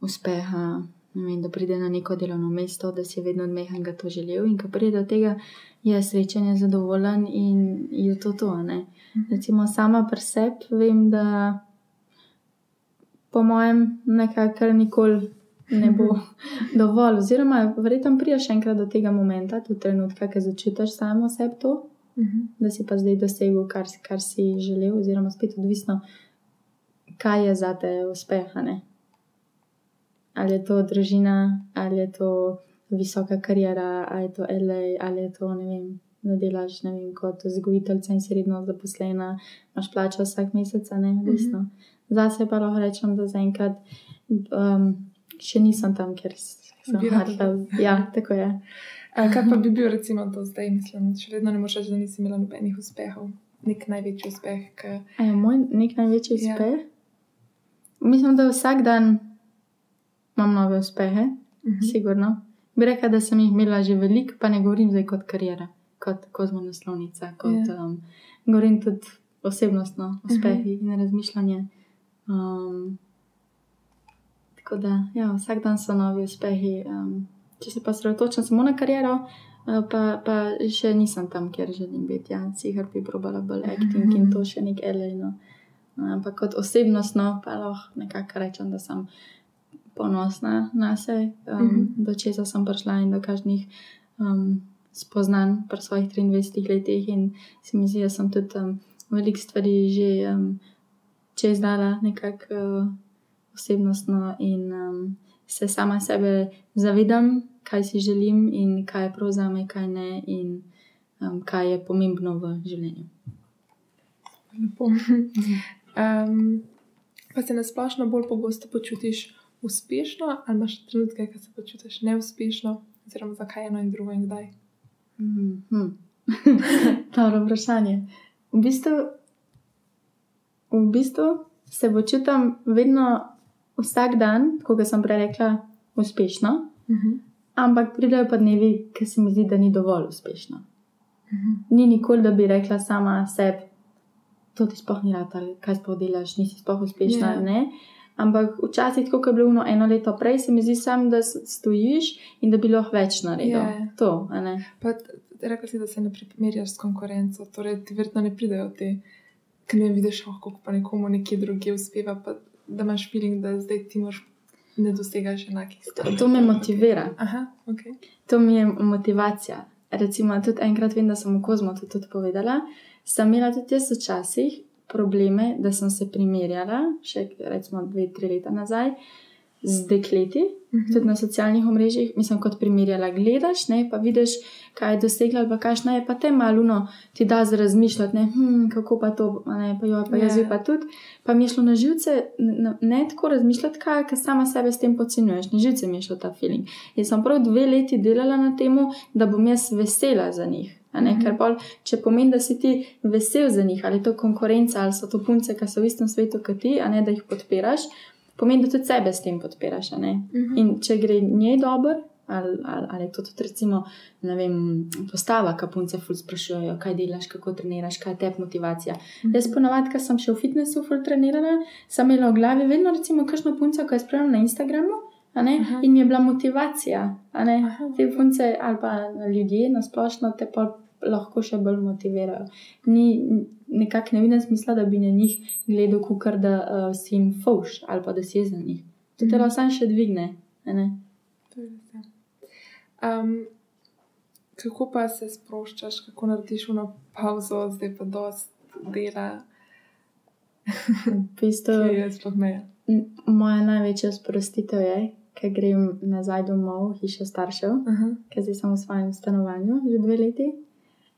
uspeha, vem, da pride na neko delovno mesto, da si je vedno od mehanga to želel in ko pride do tega, je srečen, je zadovoljen in je to to. Ne. Recimo, sama pri sebi vem, da po mojem, nekako nikoli ne bo dovolj. Oziroma, verjetno priješ enkrat do tega momenta, do trenutka, ki začutiš samo sebi to, Mhm. da si pa zdaj dosegel, kar, si- kar si želel, oziroma spet odvisno, kaj je za te uspeh. ne. Ali je to družina, ali je to visoka karijera, ali je to LA, ali je to ne vem. Da delaš ne vem, kot vzgojiteljica in si redno zaposlena, imaš plačo vsak mesec, a ne odvisno. Mm -hmm. Zase pa lahko rečem, da zaenkrat um, še nisem tam, ker sem Bi rada hodila. Ja, tako je. A kaj pa bi bil, recimo, do zdaj, mislim, še vedno ne moreš reči, da nisi imela nobenih uspehov, nek največji uspeh. Ki... Je moj nek največji Ja. uspeh? Mislim, da vsak dan imam nove uspehe, Mhm. sigurno. Bi rekla, da sem jih imela že veliko, pa ne govorim zdaj kot karijera, kot kozmonaslovnica, kot Ja. um, govorim tudi osebnostno uspehi in razmišljanje. Um, tako da, ja, vsak dan so novi uspehi. Um, če se pa sredotočam samo na kariero, uh, pa, pa še nisem tam, kjer želim biti. Ja, sicer bi probala bolj acting in to še nek elejno. Ampak kot osebnostno pa lahko nekako rečem, da sem ponosna na sebe, um, Mhm. do česa sem prišla in do kažnih um, spoznanj pri svojih 23 letih. In se mi zdi, da sem tudi um, veliko stvari že um, čez dala nekako uh, osebnostno in um, se sama sebe zavedam, kaj si želim in kaj je prav za me, kaj ne in um, kaj je pomembno v življenju. Lepo. Um, pa se nasplošno bolj pogosto počutiš uspešno, ali imaš trenutke, ko se počutiš neuspešno, oziroma zakaj eno in drugo in kdaj? Mm -hmm. Dobro vprašanje. V bistvu, v bistvu se počutim vedno, vsak dan, kot sem prej rekla, uspešno, Mhm. ampak pridejo pa dnevi, ki se mi zdi, da ni dovolj uspešno. Mhm. Ni nikoli, da bi rekla sama sebi, to ti sploh ni rad, ali kaj sploh delaš, nisi sploh uspešna. Ja. Yeah. Ampak včasih, kot je bilo ono eno leto prej, se mi zdi sam, da stojiš in da bi lahko več naredil. Ja. To. Pa rekla si, da se ne primerjaš s konkurenco, torej ti verjetno ne pridejo te, ki ne vidiš, oh, kako pa nekomu nekje drugje uspeva, pa da imaš feeling, da zdaj ti moraš ne dosegaš enakih To, stvari. to me motivira. Aha, ok. To mi je motivacija. Recimo, tudi enkrat vem, da sem v Kozmo to tudi povedala. Sem imela tudi jaz včasih probleme, da sem se primerjala, še recimo dve, tri leta nazaj, z dekleti, Mhm. tudi na socialnih omrežjih, mislim, kot primerjala, gledaš, ne, pa vidiš, kaj je dosegla, ali pa kakšna je pa te maluno, ti da za razmišljati, ne, hm, kako pa to, ne, pa jo, pa jaz Ja. bi pa tudi. Pa mi je šlo na živce, ne, ne tako razmišljati, kaj, ker sama sebe s tem podcenjuješ, na živce mi je šel ta feeling. In sem prav dve leti delala na tem, da bom jaz vesela za njih. Ne, Mhm. ker pol, če pomeni, da si ti vesel za njih, ali je to konkurenca, ali so to punce, ki so v istem svetu kot ti, a ne da jih podpiraš, pomeni, da tudi sebe s tem podpiraš. ne. Mhm. In če gre njej dobro, ali, ali, ali je to tudi recimo, vem, postava, ki punce ful sprašujejo, kaj delaš, kako treniraš, kaj je te motivacija. Mhm. Jaz ponovadi, ko sem še v fitnessu ful trenirala, sem imela v glavi vedno recimo kakšno punco, ki je spremljala na Instagramu. In mi je bila motivacija, te punce ali pa ljudje na splošno te pa lahko še bolj motivirajo. Ni nekako ne vidim smisla, da bi na njih gledal, kukar da uh, si jim fauš ali pa da si je za njih. To te Mhm. lahko samo še dvigne. Um, kako pa se sproščaš, kako narediš eno pauzo, zdaj pa dost dela, V bistvu, je moja največja sprostitev je, ker grem nazaj domov hišo staršev, Aha. ker zdaj sem v svojem stanovanju že dve leti.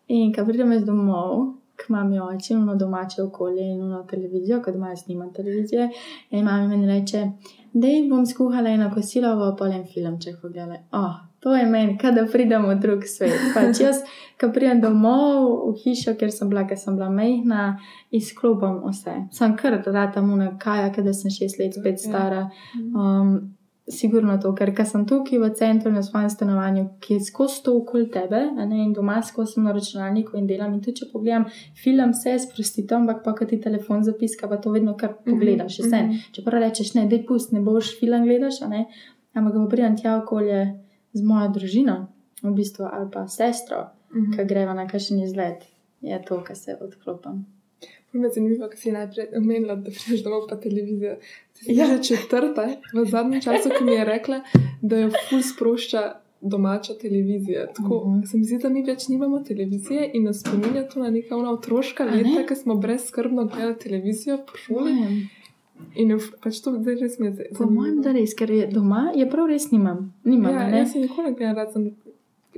In ko pridem jaz domov, k mami oči, imamo domače okolje in eno televizijo, ker doma jaz nimam televizije. In mami meni reče, da jim bom skuhala eno kosilo v polem filmček pogledala. Oh, to je meni, kada pridem v drug svet. Pač jaz, ko pridem domov v hišo, kjer sem bila, ker sem bila mehna, izklopim vse. Sem kar rata mu na kaja, ker sem šest let spet stara. Um, sigurno to, ker sem tukaj v centru na svojem stanovanju, ki je skozi to okoli tebe, ne, in doma skozi sem na računalniku in delam. In tudi če pogledam film, se sprostitem, ampak pa, ti telefon zapiska, pa to vedno kar pogledaš. Mm mhm. -hmm. Če pa rečeš, ne, dej pust, ne boš film gledaš, ampak ko pridem tja okolje z mojo družino, v bistvu, ali pa sestro, Mhm. ki greva na kakšen izlet, je to, kar se odklopim. Prav me je zanimivo, ker si najprej omenila, da prideš domov pa televizijo. Ja. že četrta v zadnjem času, ki mi je rekla, da jo ful sprošča domača televizija. Tako Mhm. se mi zdi, da mi več nimamo televizije in nas spominja to na neka ona otroška ne? leta, ko smo brezskrbno gledali televizijo po šoli. Mojem. In je pač to zdaj res mi je zdaj Po mojem, da res, ker je doma, je prav res nimam. Nimam, Ja, ne. jaz si nikoli ne gledam, rad sem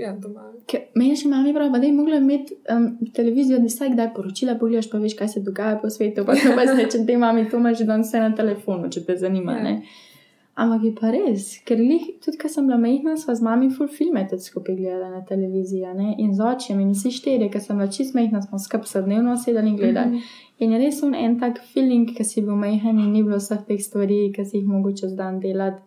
ja, doma. Meni še mami pravi, da je mogla imeti um, televizijo, da vsaj kdaj poročila, pogledaš pa veš, kaj se dogaja po svetu. Pa pa zdaj, če te mami, to imaš danes vse na telefonu, če te zanima. Ja. Ne? Ampak je pa res, ker lih, tudi ko sem bila majhna, sva z mami full filme tudi skupaj gledala na televiziji a ne? in z očem in vsi štiri, ker sem bila čist majhna, smo skupaj se dnevno sedeli in gledali. Mhm. In je res un en tak feeling, ki si bil majhen in ni bilo vseh teh stvari, ki si jih mogoče z dan delati.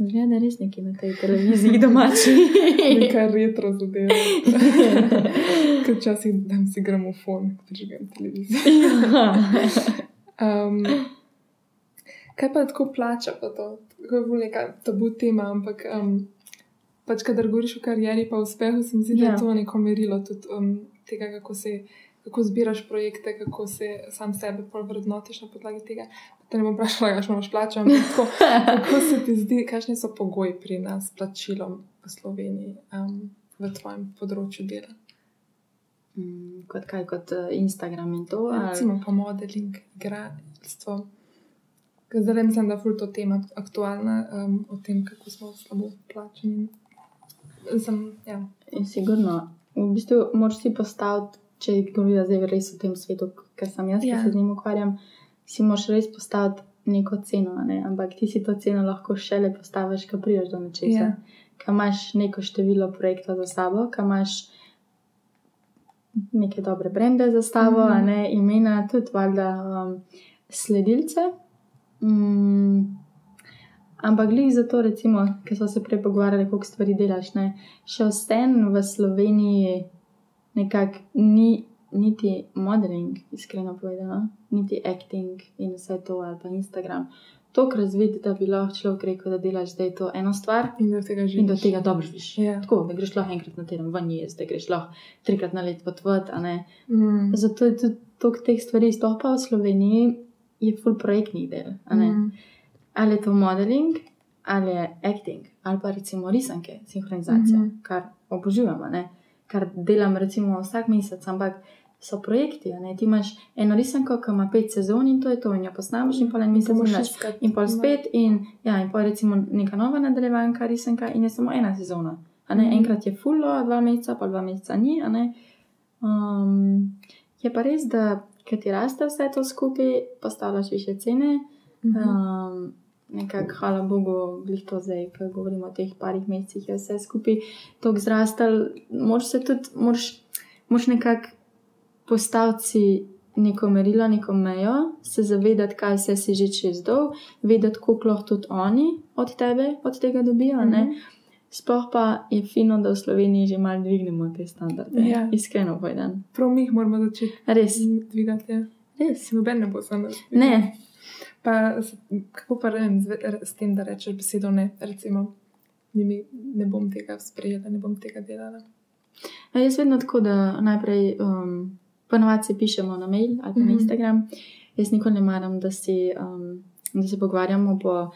Zgleda, da je res nekaj na tej televiziji domači. Nekaj retro zadev. Ker včasih dam si gramofon, prižgem televizijo. Um, kaj pa tako plača, pa to? To je bolj neka tabu tema, ampak um, pač, kadar govoriš o karieri, pa o uspehu, se mi zdi, da Ja. je to neko merilo tudi um, tega, kako, se, kako zbiraš projekte, kako se sam sebe vrednotiš na podlagi tega. Te ne bom vprašala, kakšno imaš plačo, ampak tako, kako se ti zdi, kakšni so pogoji pri nas s plačilom v Sloveniji um, v tvojem področju dela? Mm, kot kaj, kot uh, Instagram in to. ali- Recimo pa modeling, igralstvo. Zdaj mislim, da je ful to tema aktualna um, o tem, kako smo slabo plačeni. Sem, ja. In sigurno, v bistvu moraš si postaviti, če govoriš zdaj res v tem svetu, ker sem jaz, ki Ja. se z njim ukvarjam, si moraš res postaviti neko ceno, ne? ampak ti si to ceno lahko šele postaviš, ko prideš do nečesa. Ja. Ko imaš neko število projektov za sabo, ko imaš neke dobre brende za sabo, Mhm. ne imena, tudi valjda um, sledilce. Mm, ampak glih zato, recimo, ker smo se prej pogovarjali, koliko stvari delaš, ne, še vsem v Sloveniji nekako ni niti modeling, iskreno povedano, niti acting in vse to, ali pa Instagram. Tok razvid, da bi lahko človek rekel, da delaš zdaj to eno stvar In da tega živiš. in do tega dobro živiš. Ja. Tako, da greš lahko enkrat na teden ven jesti, da greš lahko trikrat na let ne. Mm. Zato je tudi toliko teh stvari, sploh pa v Sloveniji, je full projektnih del. Mm. Ali je to modeling, ali je acting, ali pa recimo risanke, sinhronizacija, mm. -hmm. kar obožujem, a ne. Kar delam recimo vsak mesec, ampak so projekti. ne. Ti imaš eno risanko, ki ima pet sezon in to je to, in jo posnameš in pa en mesec moraš. In pol spet, in, ja, in pol recimo neka nova nadaljevanka, risanka, in je samo ena sezona. Ne, Mhm. enkrat je fullo, dva meseca, pa dva meseca ni. Um, je pa res, da ker ti raste vse to skupaj, postavljaš više cene. Mhm. Um, Nekako, hvala Bogu, glih to zdaj, ko govorimo o teh parih mesecih, je vse skupaj tako zrastel. Moraš se tudi, moraš, moraš nekako postaviti si neko merilo, neko mejo, se zavedati, kaj vse si že čez dol, vedeti, koliko lahko tudi oni od tebe, od tega dobijo. ne. Mhm. Sploh pa je fino, da v Sloveniji že malo dvignemo te standarde. Ja. Iskreno povedan. Prav mi jih moramo začeti Res, dvigati. ja. res. Noben ne bo sam. Ne, Pa kako pa rečem s tem, da rečeš besedo ne, recimo, njimi, ne bom tega sprejela, ne bom tega delala. A Jaz vedno tako, da najprej um, ponovadi si pišemo na mail ali mm -hmm. na Mhm. Instagram. Jaz nikoli ne maram, da, si, um, da se pogovarjamo po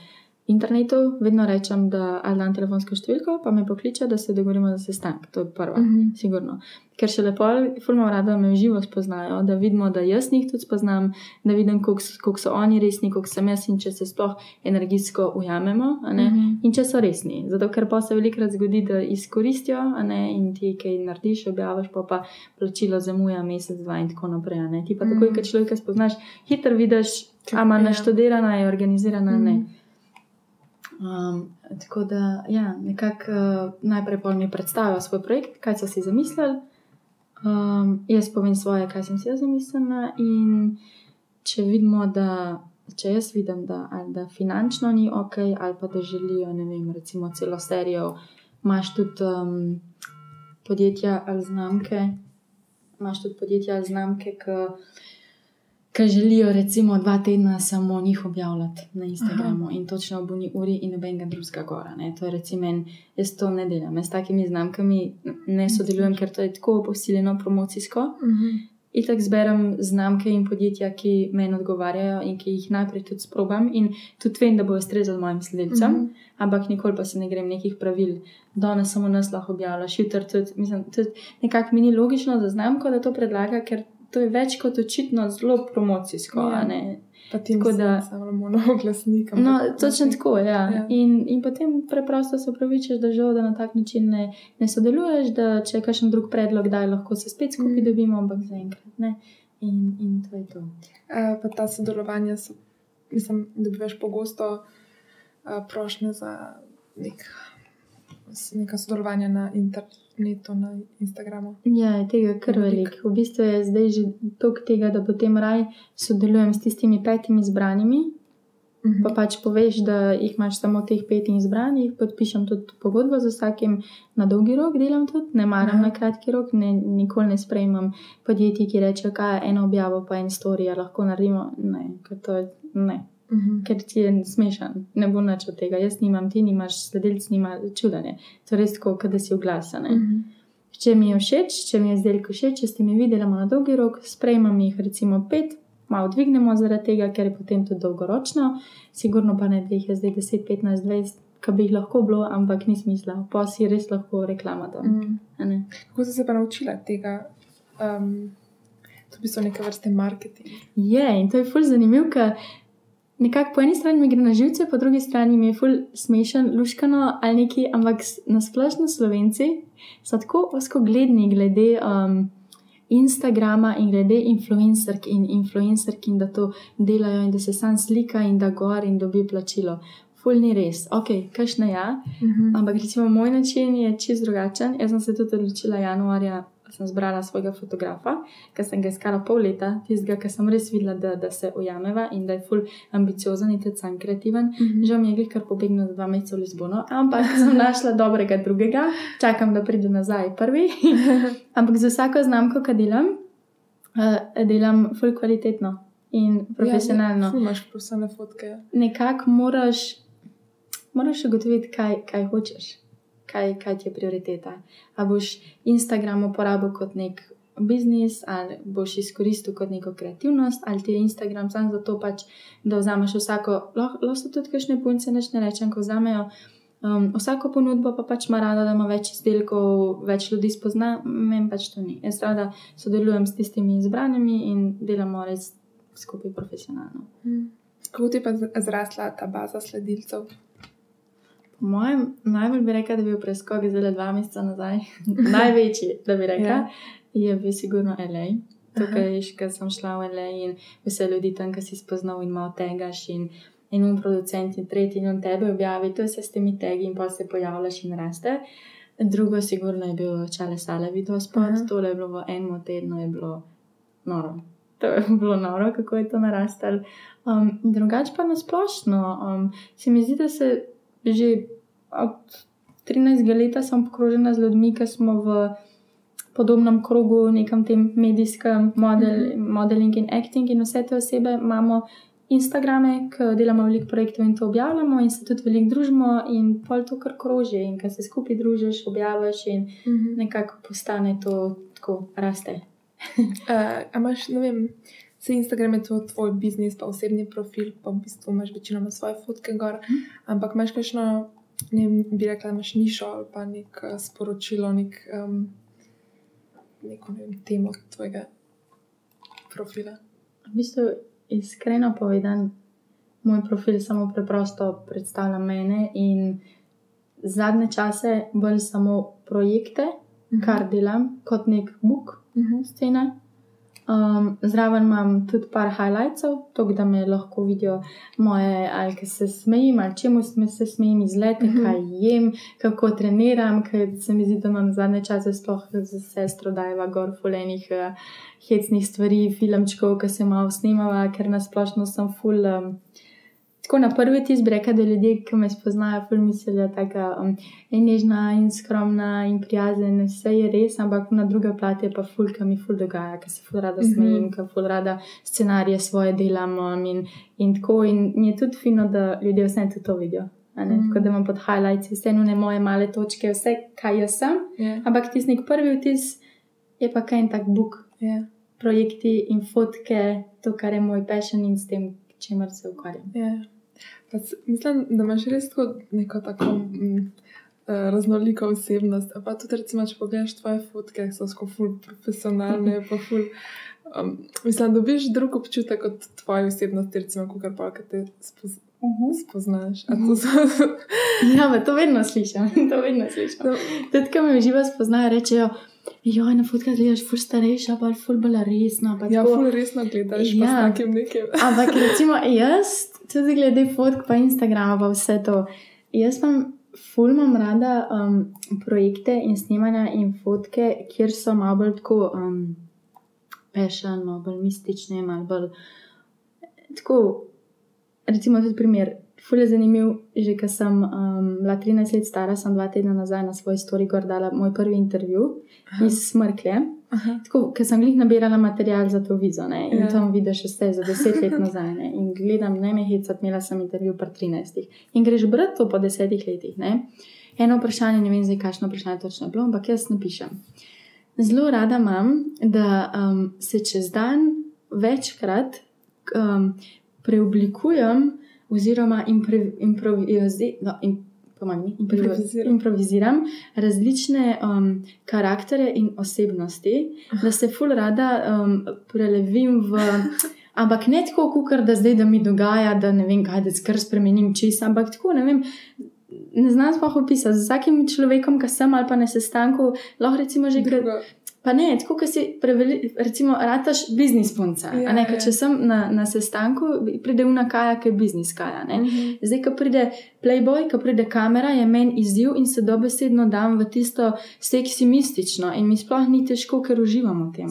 internetu. Vedno rečem, da ali dam telefonsko številko, pa me pokliče, da se dogovorimo za sestanek. To je prva, mm Mhm. -hmm. sigurno. Ker še lepo, fulmo rada da me v živo spoznajo, da vidimo, da jaz njih tudi spoznam, da vidim, koliko koliko so oni resni, koliko sem jaz in če se sploh energijsko ujamemo. ne. Mhm. In če so resni, zato ker pa se velikokrat zgodi, da izkoristijo ne, in ti kaj narediš, objaviš, pa pa plačilo zamuja mesec, dva in tako naprej. Ti pa takoj, Mm. ko človeka spoznaš, hitro vidiš, ali ima ja. naštudirana, je organizirana. ali Ne. Um, tako da, ja, nekako uh, najprej pol mi predstavijo svoj projekt, kaj so si zamislili. Um, jaz povem svoje, kaj sem si jaz zamislila. In če vidimo, da če jaz vidim, da, da finančno ni ok, ali pa da želijo, ne vem, recimo celo serijo, imaš tudi um, podjetja ali znamke, imaš tudi podjetja ali znamke, ki. Ki želijo, recimo, dva tedna samo njih objavljati na Instagramu Aha. in točno ob uni uri, in nobenega drugega gora. Ne. To je, recimo, en, jaz to ne delam, jaz s takimi znamkami ne sodelujem, ker to je tako posiljeno promocijsko. Mhm. In tako zberem znamke in podjetja, ki meni odgovarjajo in ki jih najprej tudi sprobam, in tudi vem, da bojo ustrezali mojim sledilcem, Mhm. ampak nikoli pa se ne grem nekih pravil, danes samo nas lahko objavljaš, jutri tudi. Mislim, tudi nekako mi ni logično za znamko, da to predlaga, ker to je več kot očitno zelo promocijsko. Ja. Pa ti Tako da samo monoglasnik. ampak- No, točno tako, ja. Ja. In, in potem preprosto se upravičiš, da žal, da na tak način ne, ne sodeluješ, da če je kakšen drug predlog, da lahko se spet skupaj Mm. dobimo, ampak zaenkrat ne. In, in to je to. Eh, pa ta sodelovanja, so, mislim, dobivaš pogosto uh, prošnje za nek, neka sodelovanja na internetu, na Instagramu. Ja, je tega kar Veliko. V bistvu je zdaj že toliko tega, da potem raj sodelujem s tistimi petimi izbranimi. Mhm. Pa pač poveš, da jih imaš samo teh pet izbranih, podpišem tudi pogodbo z vsakim na dolgi rok, delam tudi, ne maram Aha. na kratki rok, ne, nikoli ne sprejemam podjetij, ki rečejo, kaj je eno objavo, pa en story, a lahko naredimo. Ne, ker to je ne, Mhm. ker ti je smešen, ne bo nič od tega. Jaz nimam, ti nimaš, sledilc nima čudanje. To je res tako, da si oglasen. Mhm. Če mi je všeč, če mi je izdelek všeč, če ste mi videli na dolgi rok, sprejmem jih recimo pet, malo dvignemo zaradi tega, ker je potem tudi dolgoročno, sigurno pa ne, je zdaj 10, 15, 20, ki bi jih lahko bilo, ampak ni smisla, pa si res lahko reklama tam. A ne. Kako si se pa naučila tega? Um, to bi so neke vrste marketing. Je in to je ful zanimivo, ker nekako po eni strani mi gre na živce, po drugi strani mi je ful smešen, luškano ali neki, ampak s- na splošno slovenci so tako osko gledni glede. Um, Instagrama in glede influencerk in influencerk, in da to delajo, in da se sam slika in da gor in dobi plačilo. Ful ni res, ok, kašne ja, Mhm. ampak recimo moj način je čist drugačen. Jaz sem se tudi odločila januarja, sem zbrala svojega fotografa, ker sem ga iskala pol leta, tistega, ker sem res videla, da, da se ujameva in da je ful ambiciozen in sam kreativen. Mhm. Žal mi je glih kar pobegnil za dva meseca v Lizbono, ampak sem našla dobrega drugega, čakam, da pride nazaj prvi. ampak za vsako znamko, ki delam, uh, delam ful kvalitetno in profesionalno. Ja, ful imaš profesionalne fotke. Nekako moraš, moraš ugotoviti, kaj, kaj hočeš, kaj, kaj ti je prioriteta. A boš Instagram uporabil kot nek biznis, ali boš izkoristil kot neko kreativnost, ali ti je Instagram samo zato, pač, da vzameš vsako, lahko so tudi kakšne punce, neč ne rečem, ko vzamejo Um, vsako ponudbo pa pač ima rada, da ima več izdelkov, več ljudi spozna, meni pač to ni. Jaz rada sodelujem s tistimi izbranimi in delamo res skupaj profesionalno. Kako ti je pa z- zrasla ta baza sledilcev? Po mojem, najbolj bi rekla, da je bil preskok zdaj dva meseca nazaj. Največji, da bi rekla, Ja. je bil sigurno LA. Tukaj, ko sem šla v LA in vse ljudi tam, ki si spoznal in malo tegaš in in un producent in tretji in on tebe objavi, to se s temi tegi in pa se pojavljaš in raste. Drugo, sigurno je bil čale sale video spot, Aha. tole je bilo v enem tednu, je bilo noro. To je bilo noro, kako je to narastalo. Um, drugače pa nasplošno, um, se mi zdi, da se že od 13 leta sem pokrožena z ljudmi, ki smo v podobnem krogu, nekem tem medijskem model, modeling in acting, in vse te osebe imamo Instagrame, ki delamo veliko projektov in to objavljamo, in se tudi veliko družimo, in pol to kar kroži, in ko se skupaj družiš, objaviš, in Mhm. nekako postane to tako raste. Uh, a imaš, ne vem, se Instagram je to tvoj biznis, pa osebni profil, pa v bistvu imaš večinoma svoje fotke gor, ampak imaš kakšno, ne vem, bi rekla, imaš nišo ali pa nek uh, sporočilo, nek, um, neko ne vem, temo tvojega profila. V bistvu, iskreno povedan, moj profil samo preprosto predstavlja mene in zadnje čase bolj samo projekte, kar delam, kot nek book Mhm. scene. Um, zraven imam tudi par highlightsov, tako da me lahko vidijo moje, ali ki se smejim, ali čemu se smejim izlete, Mhm. kaj jem, kako treniram, ker se mi zdi, da imam zadnje čase sploh z sestro dajva gor fulenih uh, hecnih stvari, filmčkov, ki se malo snimava, ker nasplošno sem full. Um, Tako na prvi tis bi rekla, da ljudje, ki me spoznajo, mislijo, da je um, in nežna in skromna in prijazna, vse je res, ampak na druga plat je pa ful, ki mi ful dogaja, ker se ful rada Mhm. smejim, ker ful rada scenarije svoje delam um, in, in tako. In mi je tudi fino, da ljudje vse to vidijo. Mhm. Tako da imam pod highlights vse nune moje male točke, vse, kaj jaz sem, Ja, ampak tisti nek prvi vtis je pa kaj en tak book, ja, projekti in fotke, to, kar je moj passion in s tem, čemer se ukvarjam. ja. Pa s- Mislim, da imaš res tako neko tako mm, eh, raznoliko osebnost. A Pa tudi, recimo, če pogledaš tvoje fotke, so tako ful profesionalne, pa ful. Um, mislim, dobiš drug občutek od tvoje osebnosti, recimo, kot pa, ki te spoz, spoznaš. A to so, Ja, to vedno slišim, to vedno slišim. No. Tudi, ko me živo spoznajo, rečejo, jo, na fotkah gledaš ful starejša, pa ful bolj resna. pa ja, tako." ful resno gledaš, pa Ja. s takim nekim. Ampak recimo jaz, tudi glede fotk, pa Instagrama, pa vse to. Jaz imam, ful imam rada um, projekte in snemanja in fotke, kjer so malo bolj tako um, pešen, malo bolj mistične, malo bolj tako. Recimo, tudi primer. Ful je zanimiv, že ko sem um, bila 13 let stara, sem dva tedna nazaj na svoj story gor dala moj prvi intervju iz Smrklje. Aha. Tako, ker sem jih nabirala material za to vizo ne, in Ja. tam vidiš vse za deset let nazaj. Ne, in gledam, ne me hecat, imela sem intervju pri 13. In greš brati to po desetih letih. Ne. Eno vprašanje, ne vem zdaj, kakšno vprašanje točno bilo, ampak jaz napišem. Zelo rada imam, da um, se čez dan večkrat um, preoblikujem oziroma impre, improvizi, no, mi, improvi- Improviziram. improviziram različne um, karaktere in osebnosti, da se ful rada um, prelevim v. Ampak ne tako, kot da zdaj, da mi dogaja, da ne vem, kaj da skr spremenim česa, ampak tako, ne vem. Ne znam sploh opisati. Z vsakim človekom, ki sem ali pa na sestanku, lahko rečemo že gre. Pa ne, tako kot si preveli, recimo, rataš biznis punca. Ja, ne, ja. če sem na, na sestanku, pride una kaja, ki je biznis kaja. Ne. Mhm. Zdaj, ko pride Playboy, ko pride kamera, je meni izziv in se dobesedno dam v tisto seksi mistično in mi sploh ni težko, ker uživamo v tem.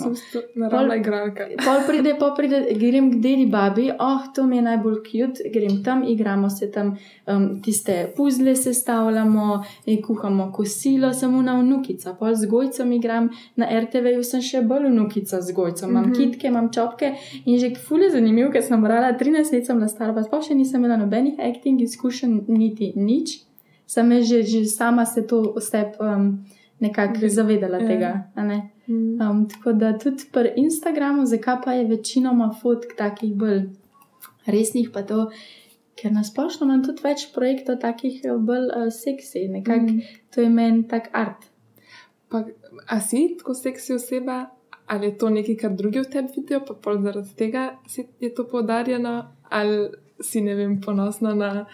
Naravna igralka. Pol pride, pol pride, grem k dedi babi, oh, to mi je najbolj cute, grem tam, igramo se tam, um, tiste puzle sestavljamo, eh, kuhamo kosilo, samo na vnukica, pol z gojcem igram, na RTV-ju sem še bolj vnukica z gojcem, imam Mhm. kitke, imam čopke in že fule zanimiv, ker sem brala 13 let sem bila stara, pa sploh še nisem imela nobenih acting izkušenj, niti nič. Sem že, že sama se to step um, nekako zavedala Ja. tega. a ne. Mhm. Um, tako da tudi pri Instagramu, zakaj pa je večinoma fotk takih bolj resnih, pa to, ker nasplošno imam tudi več projektov, takih eh, bolj uh, seksi, nekako mm. to je meni tak art. Pa, a si tako seksi oseba, ali je to nekaj, kar drugi v tebi vidijo, pa pol zaradi tega je to poudarjeno, ali si ne vem, ponosna na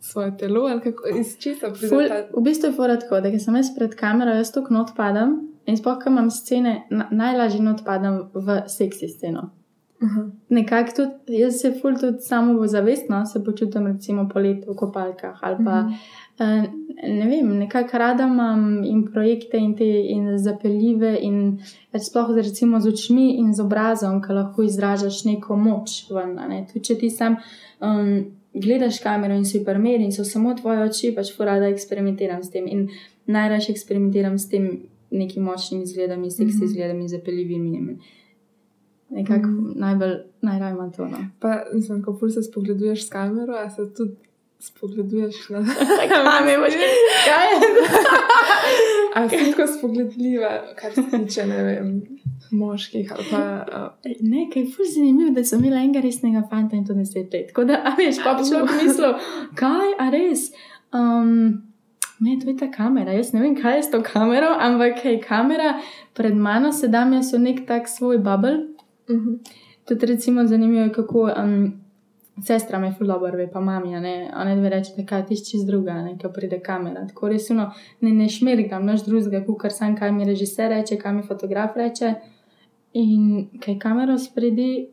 svoje telo, ali kako iz česa Ful, pride ta. v bistvu je fora tako, da sem jaz pred kamero, jaz to knot padam in ko imam scene, na, najlažje not padam v seksi sceno. Nekako tudi, jaz se ful tudi samo zavestno se počutim, recimo poleti v kopalkah ali pa. Mhm. Uh, ne vem, nekako rada imam in projekte, in te in zapeljive, in sploh z, recimo, z očmi in z obrazom, ki lahko izražaš neko moč. Ven, a ne? Tudi če ti sam um, gledaš kamero in si primer in so samo tvoje oči, pač rada eksperimentiram s tem. In najraje eksperimentiram s tem nekim močnim izgledom, seksi Mhm. izgledom, zapeljivimi. Nekako Mhm. najbolj najraje imam to. No. Pa, mislim, ko se spogleduješ s kamero, a se tudi spogleduješ na. Kaj me boš? Kaj je? A si tako spogledljiva, kar se tiče, ne vem, moških ali pa. Uh, Ne, kaj je fuz zanimivo, da sem imela enega resnega fanta in to deset let. Tako da, a veš, pa bi človek mislil, kaj, a res. Um, ne, to je ta kamera. Jaz ne vem, kaj je s to kamero, ampak je kamera pred mano, sedam jaz v nek tak svoj bubble. Uh -huh. Tudi recimo zanimivo je, kako um, sestra me fulobar ve, pa mami, ne, a ne dve rečete, kaj ti čez druga, ne, ko pride kamera. Tako resno, ne, ne šmergam naš drugega, kukar sam, kaj mi režiser reče, kaj mi fotograf reče. In kaj kamero spredi,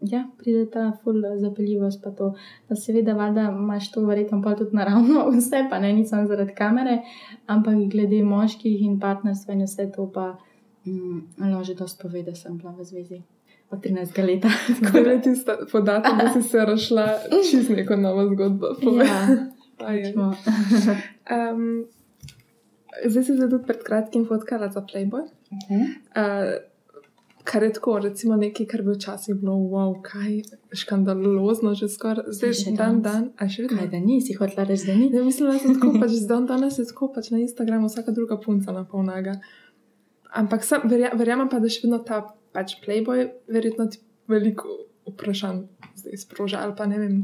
ja, pride ta ful zapeljivost, pa to, da seveda, valjda imaš to verjetno pa tudi naravno, vse pa ne, nisem zaradi kamere, ampak glede moških in partnerstva in vse to pa, mm, no, že dosti pove, da sem bila v zvezi od 13 leta. Zdaj je tisti podatek, da si se rašla čez neko novo zgodbo. Ja. Um, zdaj si se tudi pred kratkim fotkala za Playboy. Uh, kar je tako, recimo, nekaj, kar bi včasih bilo, wow, kaj škandalozno, že skoraj, zdaj Še dan, dan, a še vedno. Kaj da nisi hotela reči, da ni? Ne, mislim, da se tako pač z dan danes je tako pač na Instagramu vsaka druga punca napolnaga. Ampak sem, verja, verjamem pa, da še vedno ta pač Playboy verjetno ti veliko vprašanj zdaj sproža ali pa ne vem.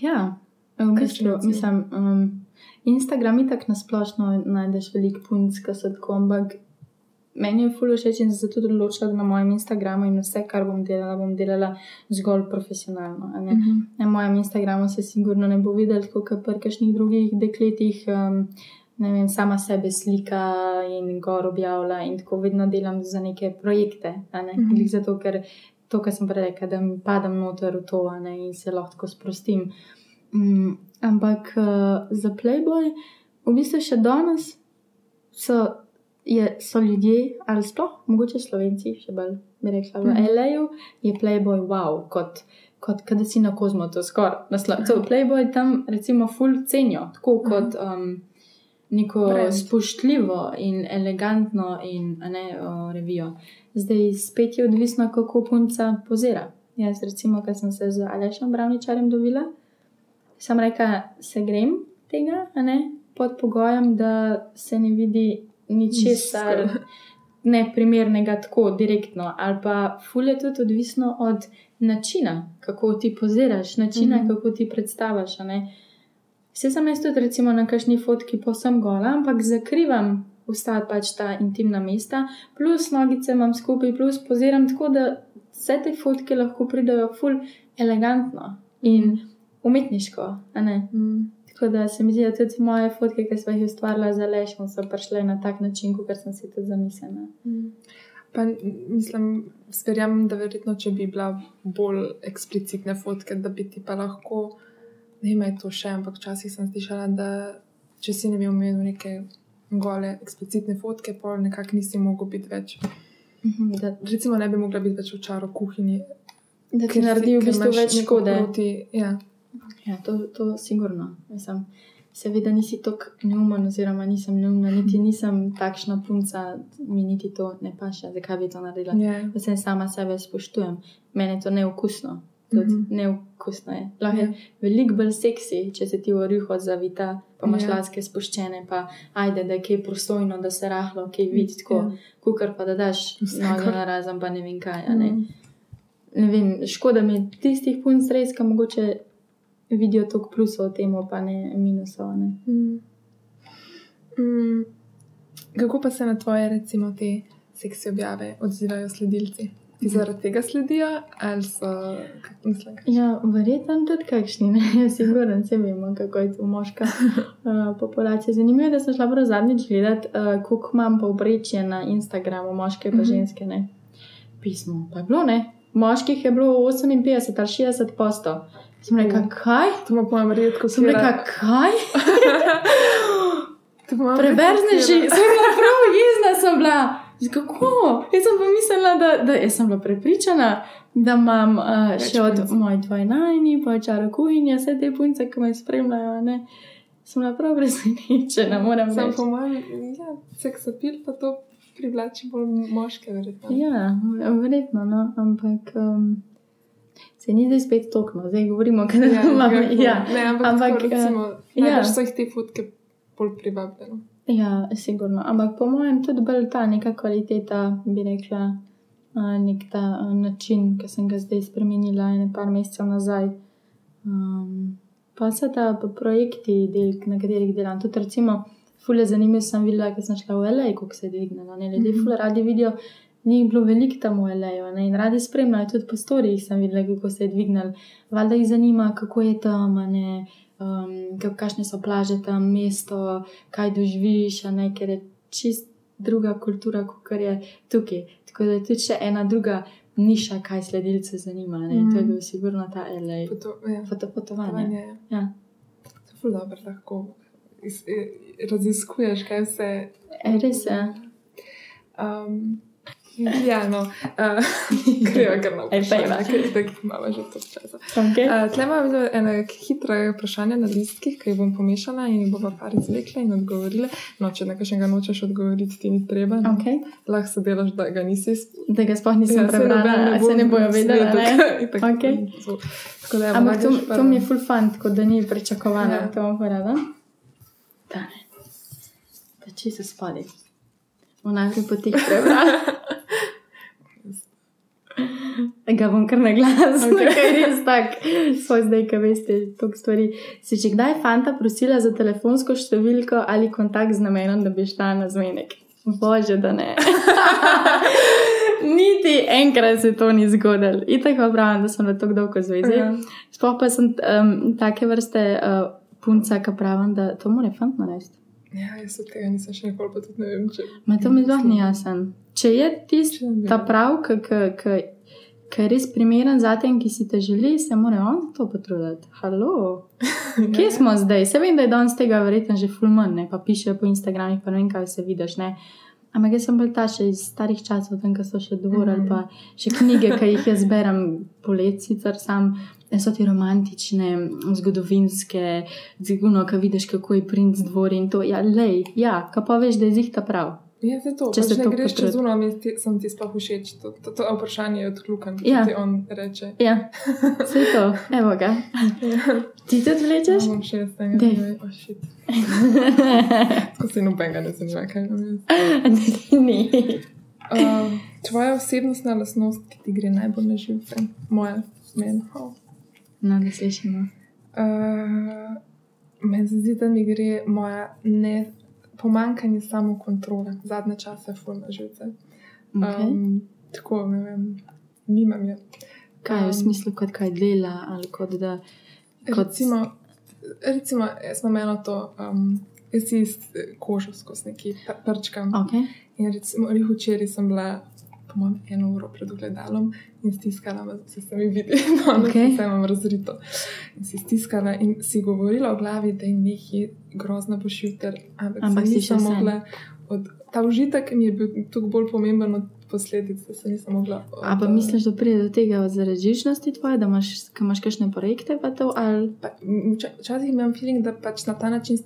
Ja, v bistvu, mislim, um, Instagram je tako nasplošno, najdeš veliko punc, ki so tako, ampak meni je ful všeč in se tudi odločila, da na mojem Instagramu in vse, kar bom delala, bom delala zgolj profesionalno. ne. Mhm. Na mojem Instagramu se sigurno ne bo videl, kot pri kakšnih drugih dekletih. Um, ne vem, sama sebe slika in gor objavlja, in tako vedno delam za neke projekte. Ne? Mhm. Glih Zato, ker to, kar sem prej rekla, da mi padam noter v to a ne, in se lahko sprostim. Mm, ampak uh, za Playboy, v bistvu še danes so, je, so ljudje, ali sploh mogoče slovenci, še bolj bi rekla, v Mhm. L.A.U. je Playboy wow, kot, kot da si na kozmotu, skoraj naslov. Playboy tam recimo full cenijo, tako kot um, neko Brand. spoštljivo in elegantno in ne o, revijo. Zdaj spet je odvisno, kako punca pozira. Jaz, recimo, ko sem se z Alešem Bravničarjem dobila, sem rekla, se grem tega, ne pod pogojem, da se ne vidi ničesar neprimernega tako direktno. Ali pa ful je tudi odvisno od načina, kako ti poziraš, načina, mm -hmm. kako ti predstaviš. a ne. Vse sem jaz tudi recimo na kakšni fotki posem gola, ampak zakrivam vsta pač ta intimna mesta, plus nogice imam skupaj, plus poziram tako, da vse te fotke lahko pridejo ful elegantno in umetniško. a ne. Mm. Tako da se mi zdi, da tudi moje fotke, ki sem jih ustvarila za Lešom, so prišle na tak način, kot sem si tudi zamislila. Mm. Pa mislim, verjamem, da verjetno, če bi bila bolj eksplicitne fotke, da bi ti pa lahko, ne vem, je to še, ampak včasih sem slišala, da če si ne bi omenil neke gole eksplicitne fotke, pol nekako nisi mogel biti več. Mhm, Da, Recimo, ne bi mogla biti več v čaru kuhinji. da ti naredi v bistvu več škode. Proti, ja. Ja, to, to sigurno. Mislim, seveda nisi tako neumen, oziroma nisem neumna, niti nisem takšna punca, mi niti to ne paše, zakaj bi to naredila. Ja. Da se sama sebe spoštujem. Meni je to neokusno. Tudi Mhm. neokusno je. Lahko je Ja. veliko bolj seksi, če se ti v riho zavita, pa imaš Ja. laske spuščene, pa ajde, da je kaj prosojno, da se rahlo, kaj vidi tako. Ja. Kukar pa da daš noge na razen, pa ne vem kaj. Ne? Mm. ne vem, škoda mi je tistih punc res, ki mogoče vidijo toliko plusov v tem, pa ne minusov. Ne. Mm. Mm. Kako pa se na tvoje, recimo, te seksi objave odzivajo sledilci? Zaradi tega sledijo ali so kako mislim? Ja, verjetno tudi kakšni, ne, sigurno se vemo, kako je to moška uh, populacija. Zanimivo je, da sem šla prav zadnjič gledati, uh, koliko imam povprečje na Instagramu, moške pa Mhm. ženske, ne. Pismo, pa je bilo, ne. Moških je bilo 58 ali 60 posto. Sem rekla, kaj? To ima pojem redko. Sem rekla, kaj? To ima Preverzneži, sem bila prav jezna, sem bila. Kako? Jaz sem pa mislila, da, da jaz sem bila prepričana, da imam uh, Več še od mojih dvajnajni, pa čara kuhinja, vse te punce, ki me spremljajo. Ne? Sem bila prav presenečena, moram reči. po mojem, ja, seks apil pa to privlači bolj moške, verjetno. Ja, verjetno, no, ampak um, se ni zdaj spet tokno, zdaj govorimo, kaj ja, imam. ja, Ja, ne, ampak, ampak, ampak eh, recimo, ja. najbrž so jih te fotke bolj privabljene. Ja, sigurno. Ampak po mojem tudi bolj ta neka kvaliteta, bi rekla, nek ta a, način, ki sem ga zdaj spremenila ene par mesecev nazaj. Um, pa se ta p- projekti, del, na katerih delam. Tudi recimo, fule zanimivo sem videla, ker sem šla v LA, kako se je dvignila. Ne, ljudje Mhm. fule radi vidijo. Ni bilo veliko tam v LA, ne, in radi spremljajo, tudi po storijih sem videla, kako se je dvignil. Valjda jih zanima, kako je tam, a ne, um, kakšne so plaže tam, mesto, kaj doživiš, ne, ker je čist druga kultura, kot je tukaj. Tako da je tudi še ena druga niša, kaj sledilce zanima. Ne? Mm. To je Mhm. bil sigurno ta LA. Poto, ja, Fotopotovanje. potovanje. Ja. To je ful dobro, lahko iz, raziskuješ, kaj vse. E, res je. Um, ja, no, uh, greva kar na vprašanje, ker tako imamo že to časa. Okay. Uh, Tle imamo eno hitro vprašanje na listkih, ki jih bom pomešala in jih bova par izvlekla in odgovorila. No, če nekaj nočeš odgovoriti, ti ni treba. no. Okay. Lahko se delaš, da ga nisi Da ga sploh nisem Ja, prebrala, se ne bojo vedela. izvedel, Ne? kaj- itak Okej. bo- Tako da, Ampak to, to mi je full fun, tako da ni pričakovano, Ja. to bom povedala. Da. Da čisto spadi. V najprej po tih prebrala. Ga bom kar na glas, okay. kaj res tak. Svoj zdaj, ki veste, toliko stvari. Si že kdaj fanta prosila za telefonsko številko ali kontakt z namenom, da bi šla na zmenek? Bože, da ne. Niti enkrat se to ni zgodilo. In tako pravim, da sem na tako dolgo zvezi. Ja. Sploh pa sem um, take vrste uh, punca, ki pravim, da to mora fant narediti. Ja, jaz od tega nisem še nikoli, pa tudi ne vem, če. Ma to mi sploh ni jasen. Če je tisti ta prav, ki je res primeren za te, ki si te želi, se mora on za to potruditi. Halo, kje smo zdaj? Se vem, da je danes tega verjetno že fulman, ne pa piše po Instagramih, pa ne vem, kaj se vidiš. Ne? Ampak jaz sem bolj ta še iz starih časov, tam, ko so še dvor ali Mhm. pa še knjige, ki jih jaz berem polet, sicer sam. So ti romantične, zgodovinske, ziguno, ki vidiš, kako je princ dvor in to. Ja, lej, ja, ka pa veš, da je zihta prav. Ja, se to, Če pač se ne to greš čez uno, sem ti sploh všeč. To, to, to vprašanje je odkljukan, Ja. ja. ti on reče. Ja, vse to, evo ga. Ja. Ti tudi vlečeš? Imam šestega, Dej. ne, oh, shit. Tako se nobenega ne zanima, kaj imam jaz. Ni. Uh, tvoja osebnostna lastnost, ki ti gre najbolj na živce, moja, meni. Oh. No, da slišimo. Uh, meni se zdi, da mi gre moja ne, pomankanje samokontrole, zadnje čase, ful na živce. Okay. Um, tako, ne vem, nimam je. Kaj v um, smislu, kot kaj dela ali kot da. Kot- Recimo, recimo, jaz imam eno to, um, jaz si iz kožo skozi neki pr- prčkam. Okay. In recimo, včeraj sem bila, po mojem, eno uro pred ogledalom in stiskala, me- se se mi vidi, da Okej. okay. imam razrito. In si stiskala in si govorila v glavi, da je nekaj grozno boš jutri, ampak, Ampak si nisem mogla. Od, ta užitek mi je bil tako bolj pomemben od posledic, da se nisem mogla. Od, A pa misliš, da pride do tega zaradi žičnosti tvoje, da imaš, imaš kakšne projekte pa to ali. Pa, Včasih imam feeling, da pač na ta način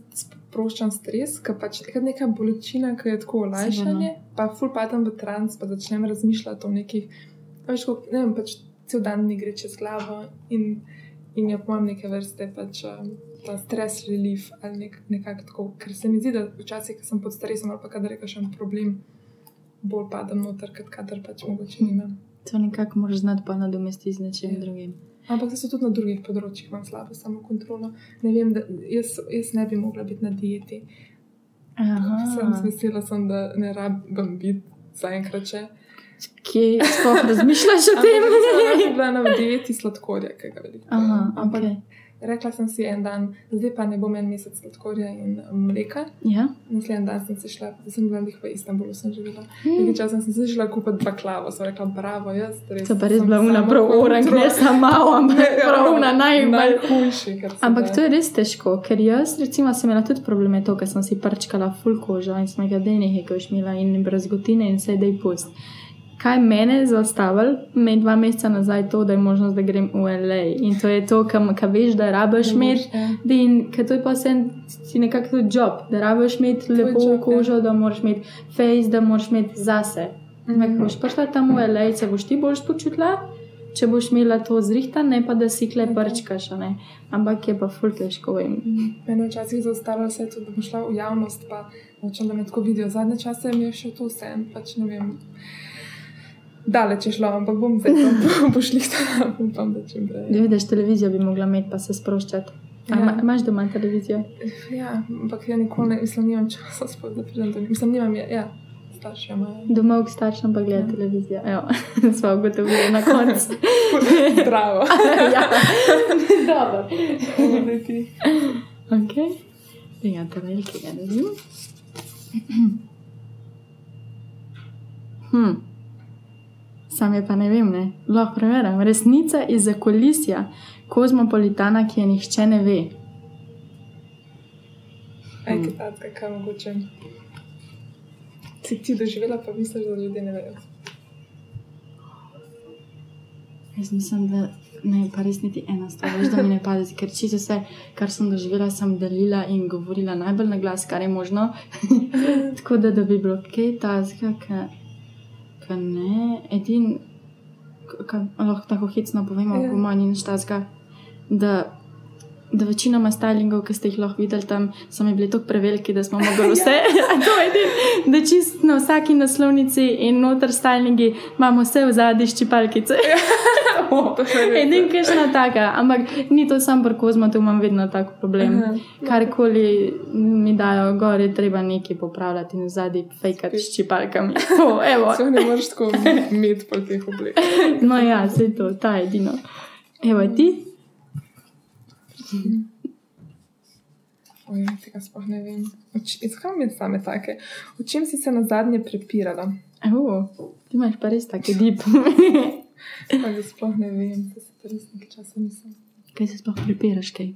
sproščam stres, ker pač neka bolečina, ki je tako olajšanje, pa ful padam v trans, pa začnem razmišljati o nekih, veš, kako, ne vem, pač cel dan mi gre čez glavo in, in je pojem neke vrste pač um, ta stres relief ali nek, nekako tako, ker se mi zdi, da včasih, ko sem pod stresom ali pa kadar je kakšen problem, bolj padam noter, kot kadar pač mogoče nimam. To nekako moraš znati pa nadomestiti z nečim Ja. drugim. Ampak to so tudi na drugih področjih, imam slabo samo kontrolo. Ne vem, da jaz, jaz ne bi mogla biti na dieti. Sem vesela, sem, da ne rabim biti zaenkrat še. Kje sploh razmišljaš o tem? Jaz sem bila na dieti sladkorja, ki ga veliko. Aha, Ampak okay. Rekla sem si en dan, zdaj pa ne bom en mesec sladkorja in mleka. Ja? Naslednji dan sem se šla, sem bila njih v Istanbulu, sem živela. Hmm. Nekaj časa sem se šla kupiti baklavo, sem rekla, bravo, jaz res. To pa res bila una prav orang, ne samo malo, ampak prav una. Najhujši, Ampak da. to je res težko, ker jaz, recimo, sem imela tudi probleme to, ker sem si prčkala full kožo in sem ga denih, je imela in brezgotine in vse, da je pust. Kaj mene je zaustavilo, me dva meseca nazaj to, da je možnost, da grem v LA. In to je to, kar veš, da rabiš imeti. Ja. In ker to je pa vse ti nekako tudi job, da rabiš imeti lepo job, ja. kožo, da moraš imeti face, da moraš imeti zase. Ampak Mhm. ko boš prišla tam v LA, se boš ti boš počutila, če boš imela to zrihta, ne pa da si kle prčkaš, a ne. Ampak je pa ful težko Mene včasih zaustavlja vse to, da bom šla v javnost, pa nočem, da me tako vidijo. Zadnje čase mi je še to vse, pač ne vem. Daleč je šlo, ampak bom zdaj pošli tam, upam, da čim da prej. vidiš televizijo, bi mogla imeti pa se sproščati. Ja. ima- Imaš doma televizijo? Ja, ampak ja nikoli ne, mislim, nimam časa sploh, da pridem do njih. Mislim, nimam je, ja, starši imajo. Doma k staršem pa gleda Ja. televizijo. Evo, Sva ugotovili na koncu. Zdravo. ja, dobro. Zdaj ti. Ok, prijatelj, ki ga ne vidim. Hm. Sam je pa ne vem, ne. Lahko preverjam. Resnica iz zakolisja kozmopolitana, ki je nihče ne ve. Aj, kaj tatka, kaj mogoče. Si ti doživela, pa misliš, da ljudje ne vejo. Jaz mislim, da ne, pa res niti ena stvar, veš, da mi ne pade, ker čisto vse, kar sem doživela, sem delila in govorila najbolj na glas, kar je možno. Tako da, da bi bilo kaj tazga, ki ne, edin, ki lahko tako hecno povemo, Ja. po manj in štazga, da. Da večinoma stylingov, ki ste jih lahko videli tam, so mi bili tako preveliki, da smo mogli vse. to je edin, da čist na vsaki naslovnici in noter stylingi imamo vse v zadnji ščipalkice. To še res. Edin, kišna taka, ampak ni to sam pri kozmotu, imam vedno tak problem. Aha. Karkoli mi dajo gor, je treba nekaj popravljati in zadnji fejkati s čipalkami. To, evo. Se ne moreš tako imeti po teh oblekah. No ja, se to, ta edino. Evo ti? Oj, tega sploh ne vem. Mi je same take? O čem si se na zadnje prepirala? Evo, ti imaš pa res take dip. Pa ga sploh ne vem, da se pa res nekaj časa nisem. kaj se sploh prepiraš, kaj?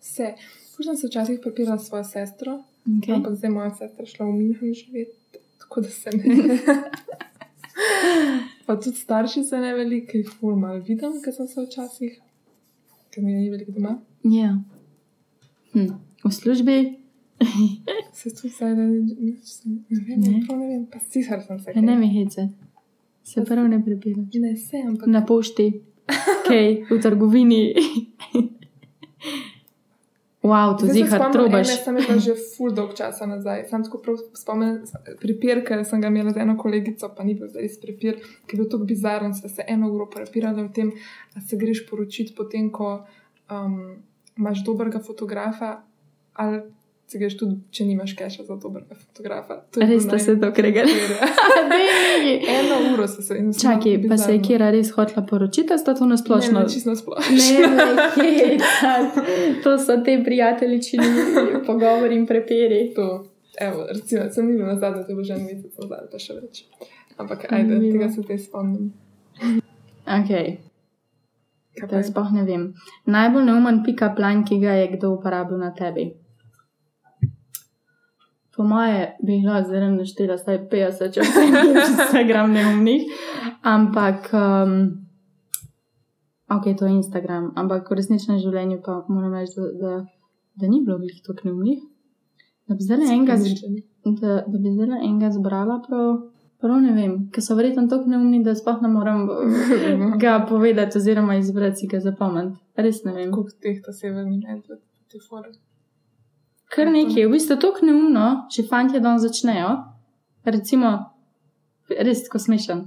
Vse. Potem sem se včasih prepirala s svojo sestro, Okay. ampak zdaj moja sestra šla v München živeti, tako da se ne. pa tudi starši se ne veliko, jih ful mal vidim, ker sem se včasih, ker mi ni veliko doma. Ja. Hm. V službi Se tu zdaj, da ne, ne vem, Ne. ne, ne vem, pa sicer sem se. Ne mi hece. Se prav ne prepiraš. Ne, se, ampak Na pošti, kaj, v trgovini. Wow, to zihar spomnim, trobaš. ene Sem imela že ful dolg časa nazaj. Sam tako spomnim prepir, ker sem ga imela z eno kolegico, pa ni bil zdaj res prepir, ki je bil tako bizaren. Sva se eno uro prepirala o tem, da se greš poročiti potem, ko um, imaš dobrega fotografa, ali se greš tudi, če nimaš keša za dobrega fotografa. To Res sta se kregali. prepir. Eno uro so se in sem Čakaj, pa se je. Kira res hotla poročiti, a sta to nasplošno? Ne, ne, čisto. Ne, ne, to so te prijateljičini pogovori in prepiri. To, evo, recimo, sem bil na zadnje, to bilo že en mesec nazaj, pa še več. Ampak, ajde, Zanimivo. tega se zdaj spomnim. Ok, Kaj pa sploh ne vem. Najbolj neumen pika plan, ki ga je kdo uporabil na tebi. Po moje bi jih lahko zdaj naštela vsaj 50, če vse Instagram neumnih. Ampak, um, ok, to je Instagram, ampak v resničnem življenju pa moram reči, da, da, da ni bilo glih toliko neumnih. Da bi zdaj enega, da, da bi zdaj enega zbrala, prav, prav ne vem, ker so verjetno tako neumni, da sploh ne morem ga povedati oziroma izbrati si ga zapomniti. Res ne vem. Koliko teh ta severni medved, te fore. Kar nekaj, v bistvu tako neumno, če fanti dan začnejo, recimo, res tako smešen.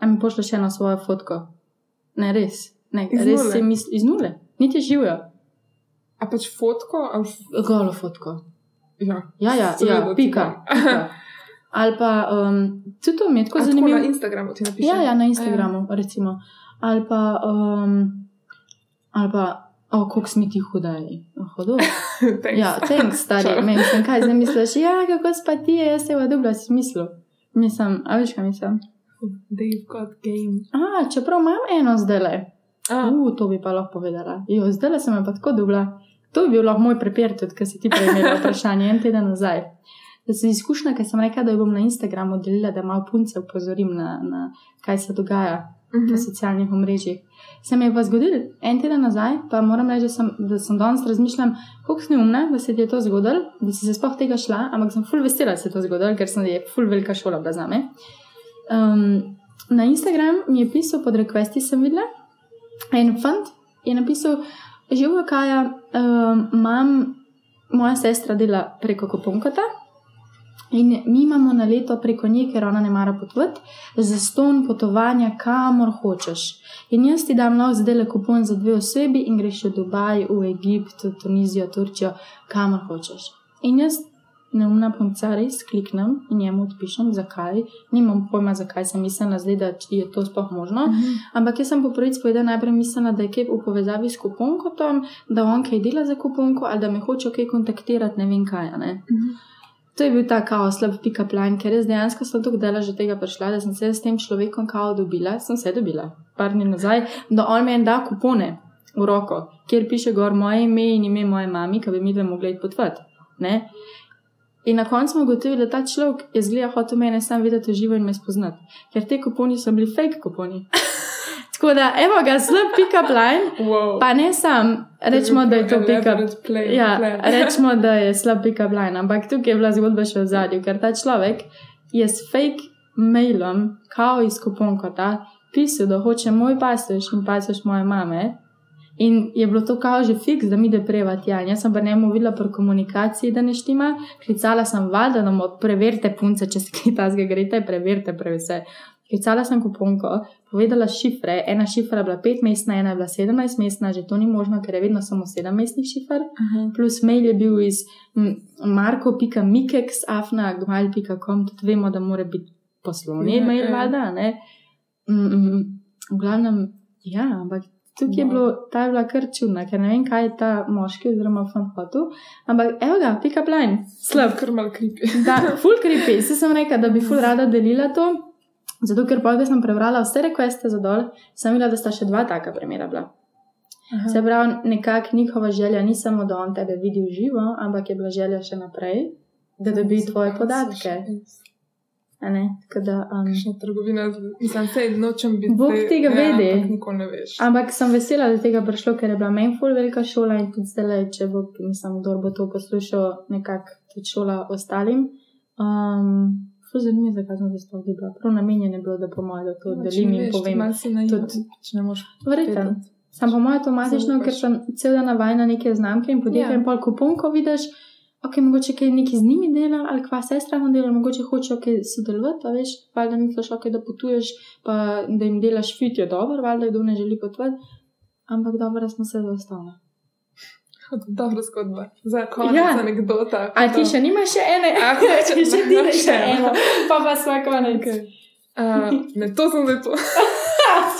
A mi pošleš eno svojo fotko? Ne, res. Ne, Iz res nule? si misli iz nule, niti živijo. A pač fotko, ali Golo fotko. ja. Ja, ja, ja pika. pika. Ali pa um, tudi to mi je tako A zanimivo. na Instagramu ti napišeš. Ja, ja, na Instagramu, recimo. Ali pa, um, ali pa, o, koliko smo ti hudali. Hodo. Ja, thanks, stari. Meni sem kaj zdaj misliš, ja, kako spa ti je, jaz se v dubla smislu. Mislim, a veš kaj mislim? They've got game. A, čeprav imam eno zdaj le. A, Uh, to bi pa lahko povedala. Jo, zdaj le sem pa tako dubla. To bi bil lahko moj prepir, tudi ker si ti prej imela vprašanje en teden nazaj. Da sem izkušnja, ker sem rekla, da jo bom na Instagramu delila, da malo punce upozorim na, na kaj se dogaja mhm. na socialnih omrežjih. Se mi je pa zgodil en teden nazaj, pa moram reči, da sem, da sem danes razmišljala, koliko sem umna, da se je to zgodilo, da si se sploh tega šla, ampak sem full vesela, da se je to zgodilo, ker sem je full velika šola bila za me. Um, na Instagram mi je pisal pod requesti, sem videla, en fant je napisal, živijo kaja, um, imam, moja sestra dela preko kuponkota. In mi imamo na leto preko nje, ker ona ne mara potovati, za ston potovanja, kamor hočeš. In jaz ti dam lahko zdaj le kupon za dve osebi in greš v Dubaj, v Egipt, v Tunizijo, Turčijo, kamor hočeš. In jaz neumna punca res kliknem in njemu odpišem, zakaj. Nimam pojma, zakaj sem mislila zdaj, da je to sploh možno. Mhm. Ampak jaz sem po prvič povedala najprej mislila, da je kaj v povezavi s kuponkom, da on kaj dela za kuponko ali da me hoče kaj kontaktirati, ne vem kaj. Ne? Mhm. To je bil ta kaos, slab pika plan, ker res dejansko sem tako dela že tega prišla, da sem se s tem človekom kao dobila, sem se dobila, par dni nazaj, da on meni da kupone v roko, kjer piše gor moje ime in ime moje mami, ki bi mi dve mogli potvati. In na koncu smo ugotovili, da ta človek je zgleda hotel mene sam videti živo in me spoznati, ker te kuponi so bili fake kuponi. Tako da, evo ga, slab pika plan, Wow. pa ne sam, rečemo, da je to pika Play, Ja, rečemo, da je slab pick-up line, ampak tukaj je bila zgodba še v zadju, ker ta človek je s fake mailom, kao iz kuponkota, pisal, da hoče moj pasoš in pasoš moje mame. In je bilo to kao že fiks, da mi da preva tja. In jaz sem pa njemu videla pri komunikaciji, da ne štima. Klicala sem valjda, da mu preverite punce, če se kaj tasga greste, preverite pre vse. Klicala sem kuponko, povedala šifre, ena šifra je bila 5 mestna, ena je bila 17 mestna, že to ni možno, ker je vedno samo 7 mestnih šifr Aha. plus mail je bil iz marko.mikex.afna.gmail.com, tudi vemo, da mora biti poslovni Ja, mail, ja. mm, v glavnem, ja, ampak tukaj je No. bilo, ta je bila kar čudna, ker ne vem, kaj je ta moški oziroma fant hotel, ampak evo ga, pick up line, slab. Kar mal creepy. Da, full creepy. Se sem rekla, da bi full rada delila to, zato ker pa, ko sem prebrala vse requeste za dol, sem videla, da sta še dva taka primera bila. Aha. Se pravi, nekako njihova želja ni samo, da on tebe vidi v živo, ampak je bila želja še naprej, da dobi tvoje podatke. Tako Da, um, Kakšna trgovina, mislim, sej nočem biti. Bog tega ja, vedi. ampak ne veš. ampak sem vesela, da je tega prišlo, ker je bila meni ful velika šola in tudi zdaj, če bo, mislim, kdo bo to poslušal, nekako tudi šola ostalim. Um, Ful zanimivo, zakaj sem se sploh dobila. Prav namenjeno je bilo, da po mojem, da to Ja, če delim in veš, povem. Malo si če ne moreš. Verjetno. Sam po mojem avtomatično, ker sem cel dan navajena na neke znamke in podjetja Ja. ja. in pol kuponko vidiš, ok, mogoče kaj neki z njimi dela ali kva sestra nam dela, mogoče hočejo kaj sodelovati, a veš, valjda misliš, ok, da potuješ, pa da jim delaš fit je dobro, valjda kdo ne želi potovati, ampak dobro, da smo se zaustavili. Dobra zgodba. Za konec Ja. anekdota. A ti še nimaš še ene? A, če še ti ne še še eno, pa pa sva konec. Okay. Uh, ne, to sem zdaj to.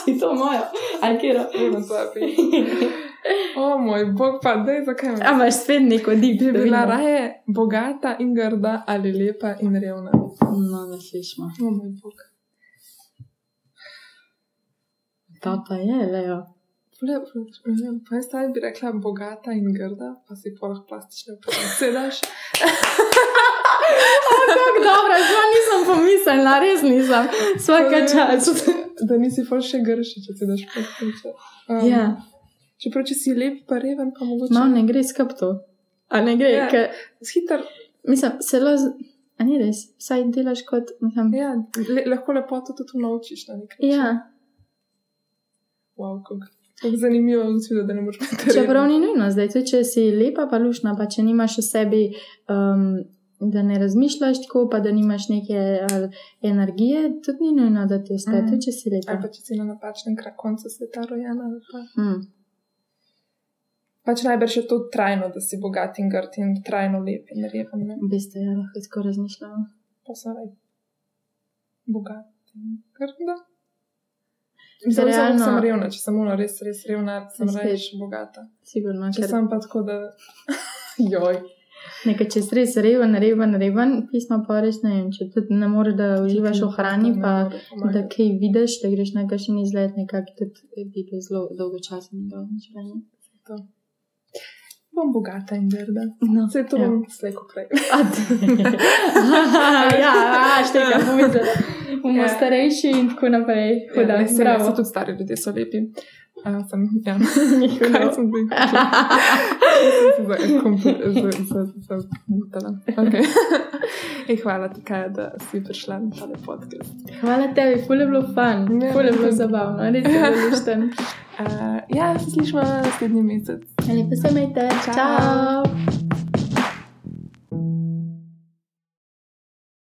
si to mojo, ali kjero. Puno tvoje. O moj bog, pa dej, zakaj me. A imaš spet neko Bi deep bila raje bogata in grda ali lepa in revna. No, ne slišmo. O moj bog. Ta pa je, Leo. Pa jaz zdaj bi rekla bogata in grda, pa si polah plastične sedaš. Kako dobro, sploh nisem pomislila, res nisem. Vsaka čas. Da nisi ful še grši, če sedaš plastične. Um, Ja, Čeprav, če si lep, pa reven, pa mogoče. no, ne gre skrb to. A ne gre, Ja. ker, Hiter, mislim, zelo, a ni res, vsaj delaš kot, mislim, ja, le, lahko lepoto tudi naučiš na nek način. ja. Wow, kako kako zanimivo je videti, da ne moreš biti. Čeprav ni nujno zdaj, tudi če si lepa pa lušna, pa če nimaš v sebi um, da ne razmišljaš tako, pa da nimaš neke ali, energije, tudi ni nujno, da ti uspe, Mhm. tudi če si Ali lepa. pa če si na napačnem koncu sveta rojena. ali Pa. Hmm. Pač najbrž je to trajno, da si bogat in grd in trajno lep in reven. V bistvu je lahko tako razmišljamo. Pa sem raj bogat in grda. Mislim, Realno- Realno... sem revna, če sem ono res, res revna, sem reč bogata. Sigurno, Če ker sem pa tako, da. Joj. nekaj, če si res reven, reven, reven, pisma pa res ne vem, če tudi ne moreš, da uživaš v hrani, pa da kaj vidiš, da greš na kakšen izlet, nekako tudi bi bil zelo dolgočasen in grozno življenje. Bom bogata in grda. No, Vse to ja. bom slejko prej. ja, a, šteka, povedala. Bomo Ja. starejši in tako naprej. Huda, Ja, se, bravo. se tudi stari ljudje so lepi. Uh, sem, ja. Kaj sem zdaj? Zamutala. Okay. Ej, hvala ti, Kaja, da si prišla na tale podcast. Hvala tebi, ful je bilo fun, Ja. ful je bilo zabavno, res je bilo lušten. Uh, ja, se slišimo naslednji mesec. Lepo se imejte, Čau. čau.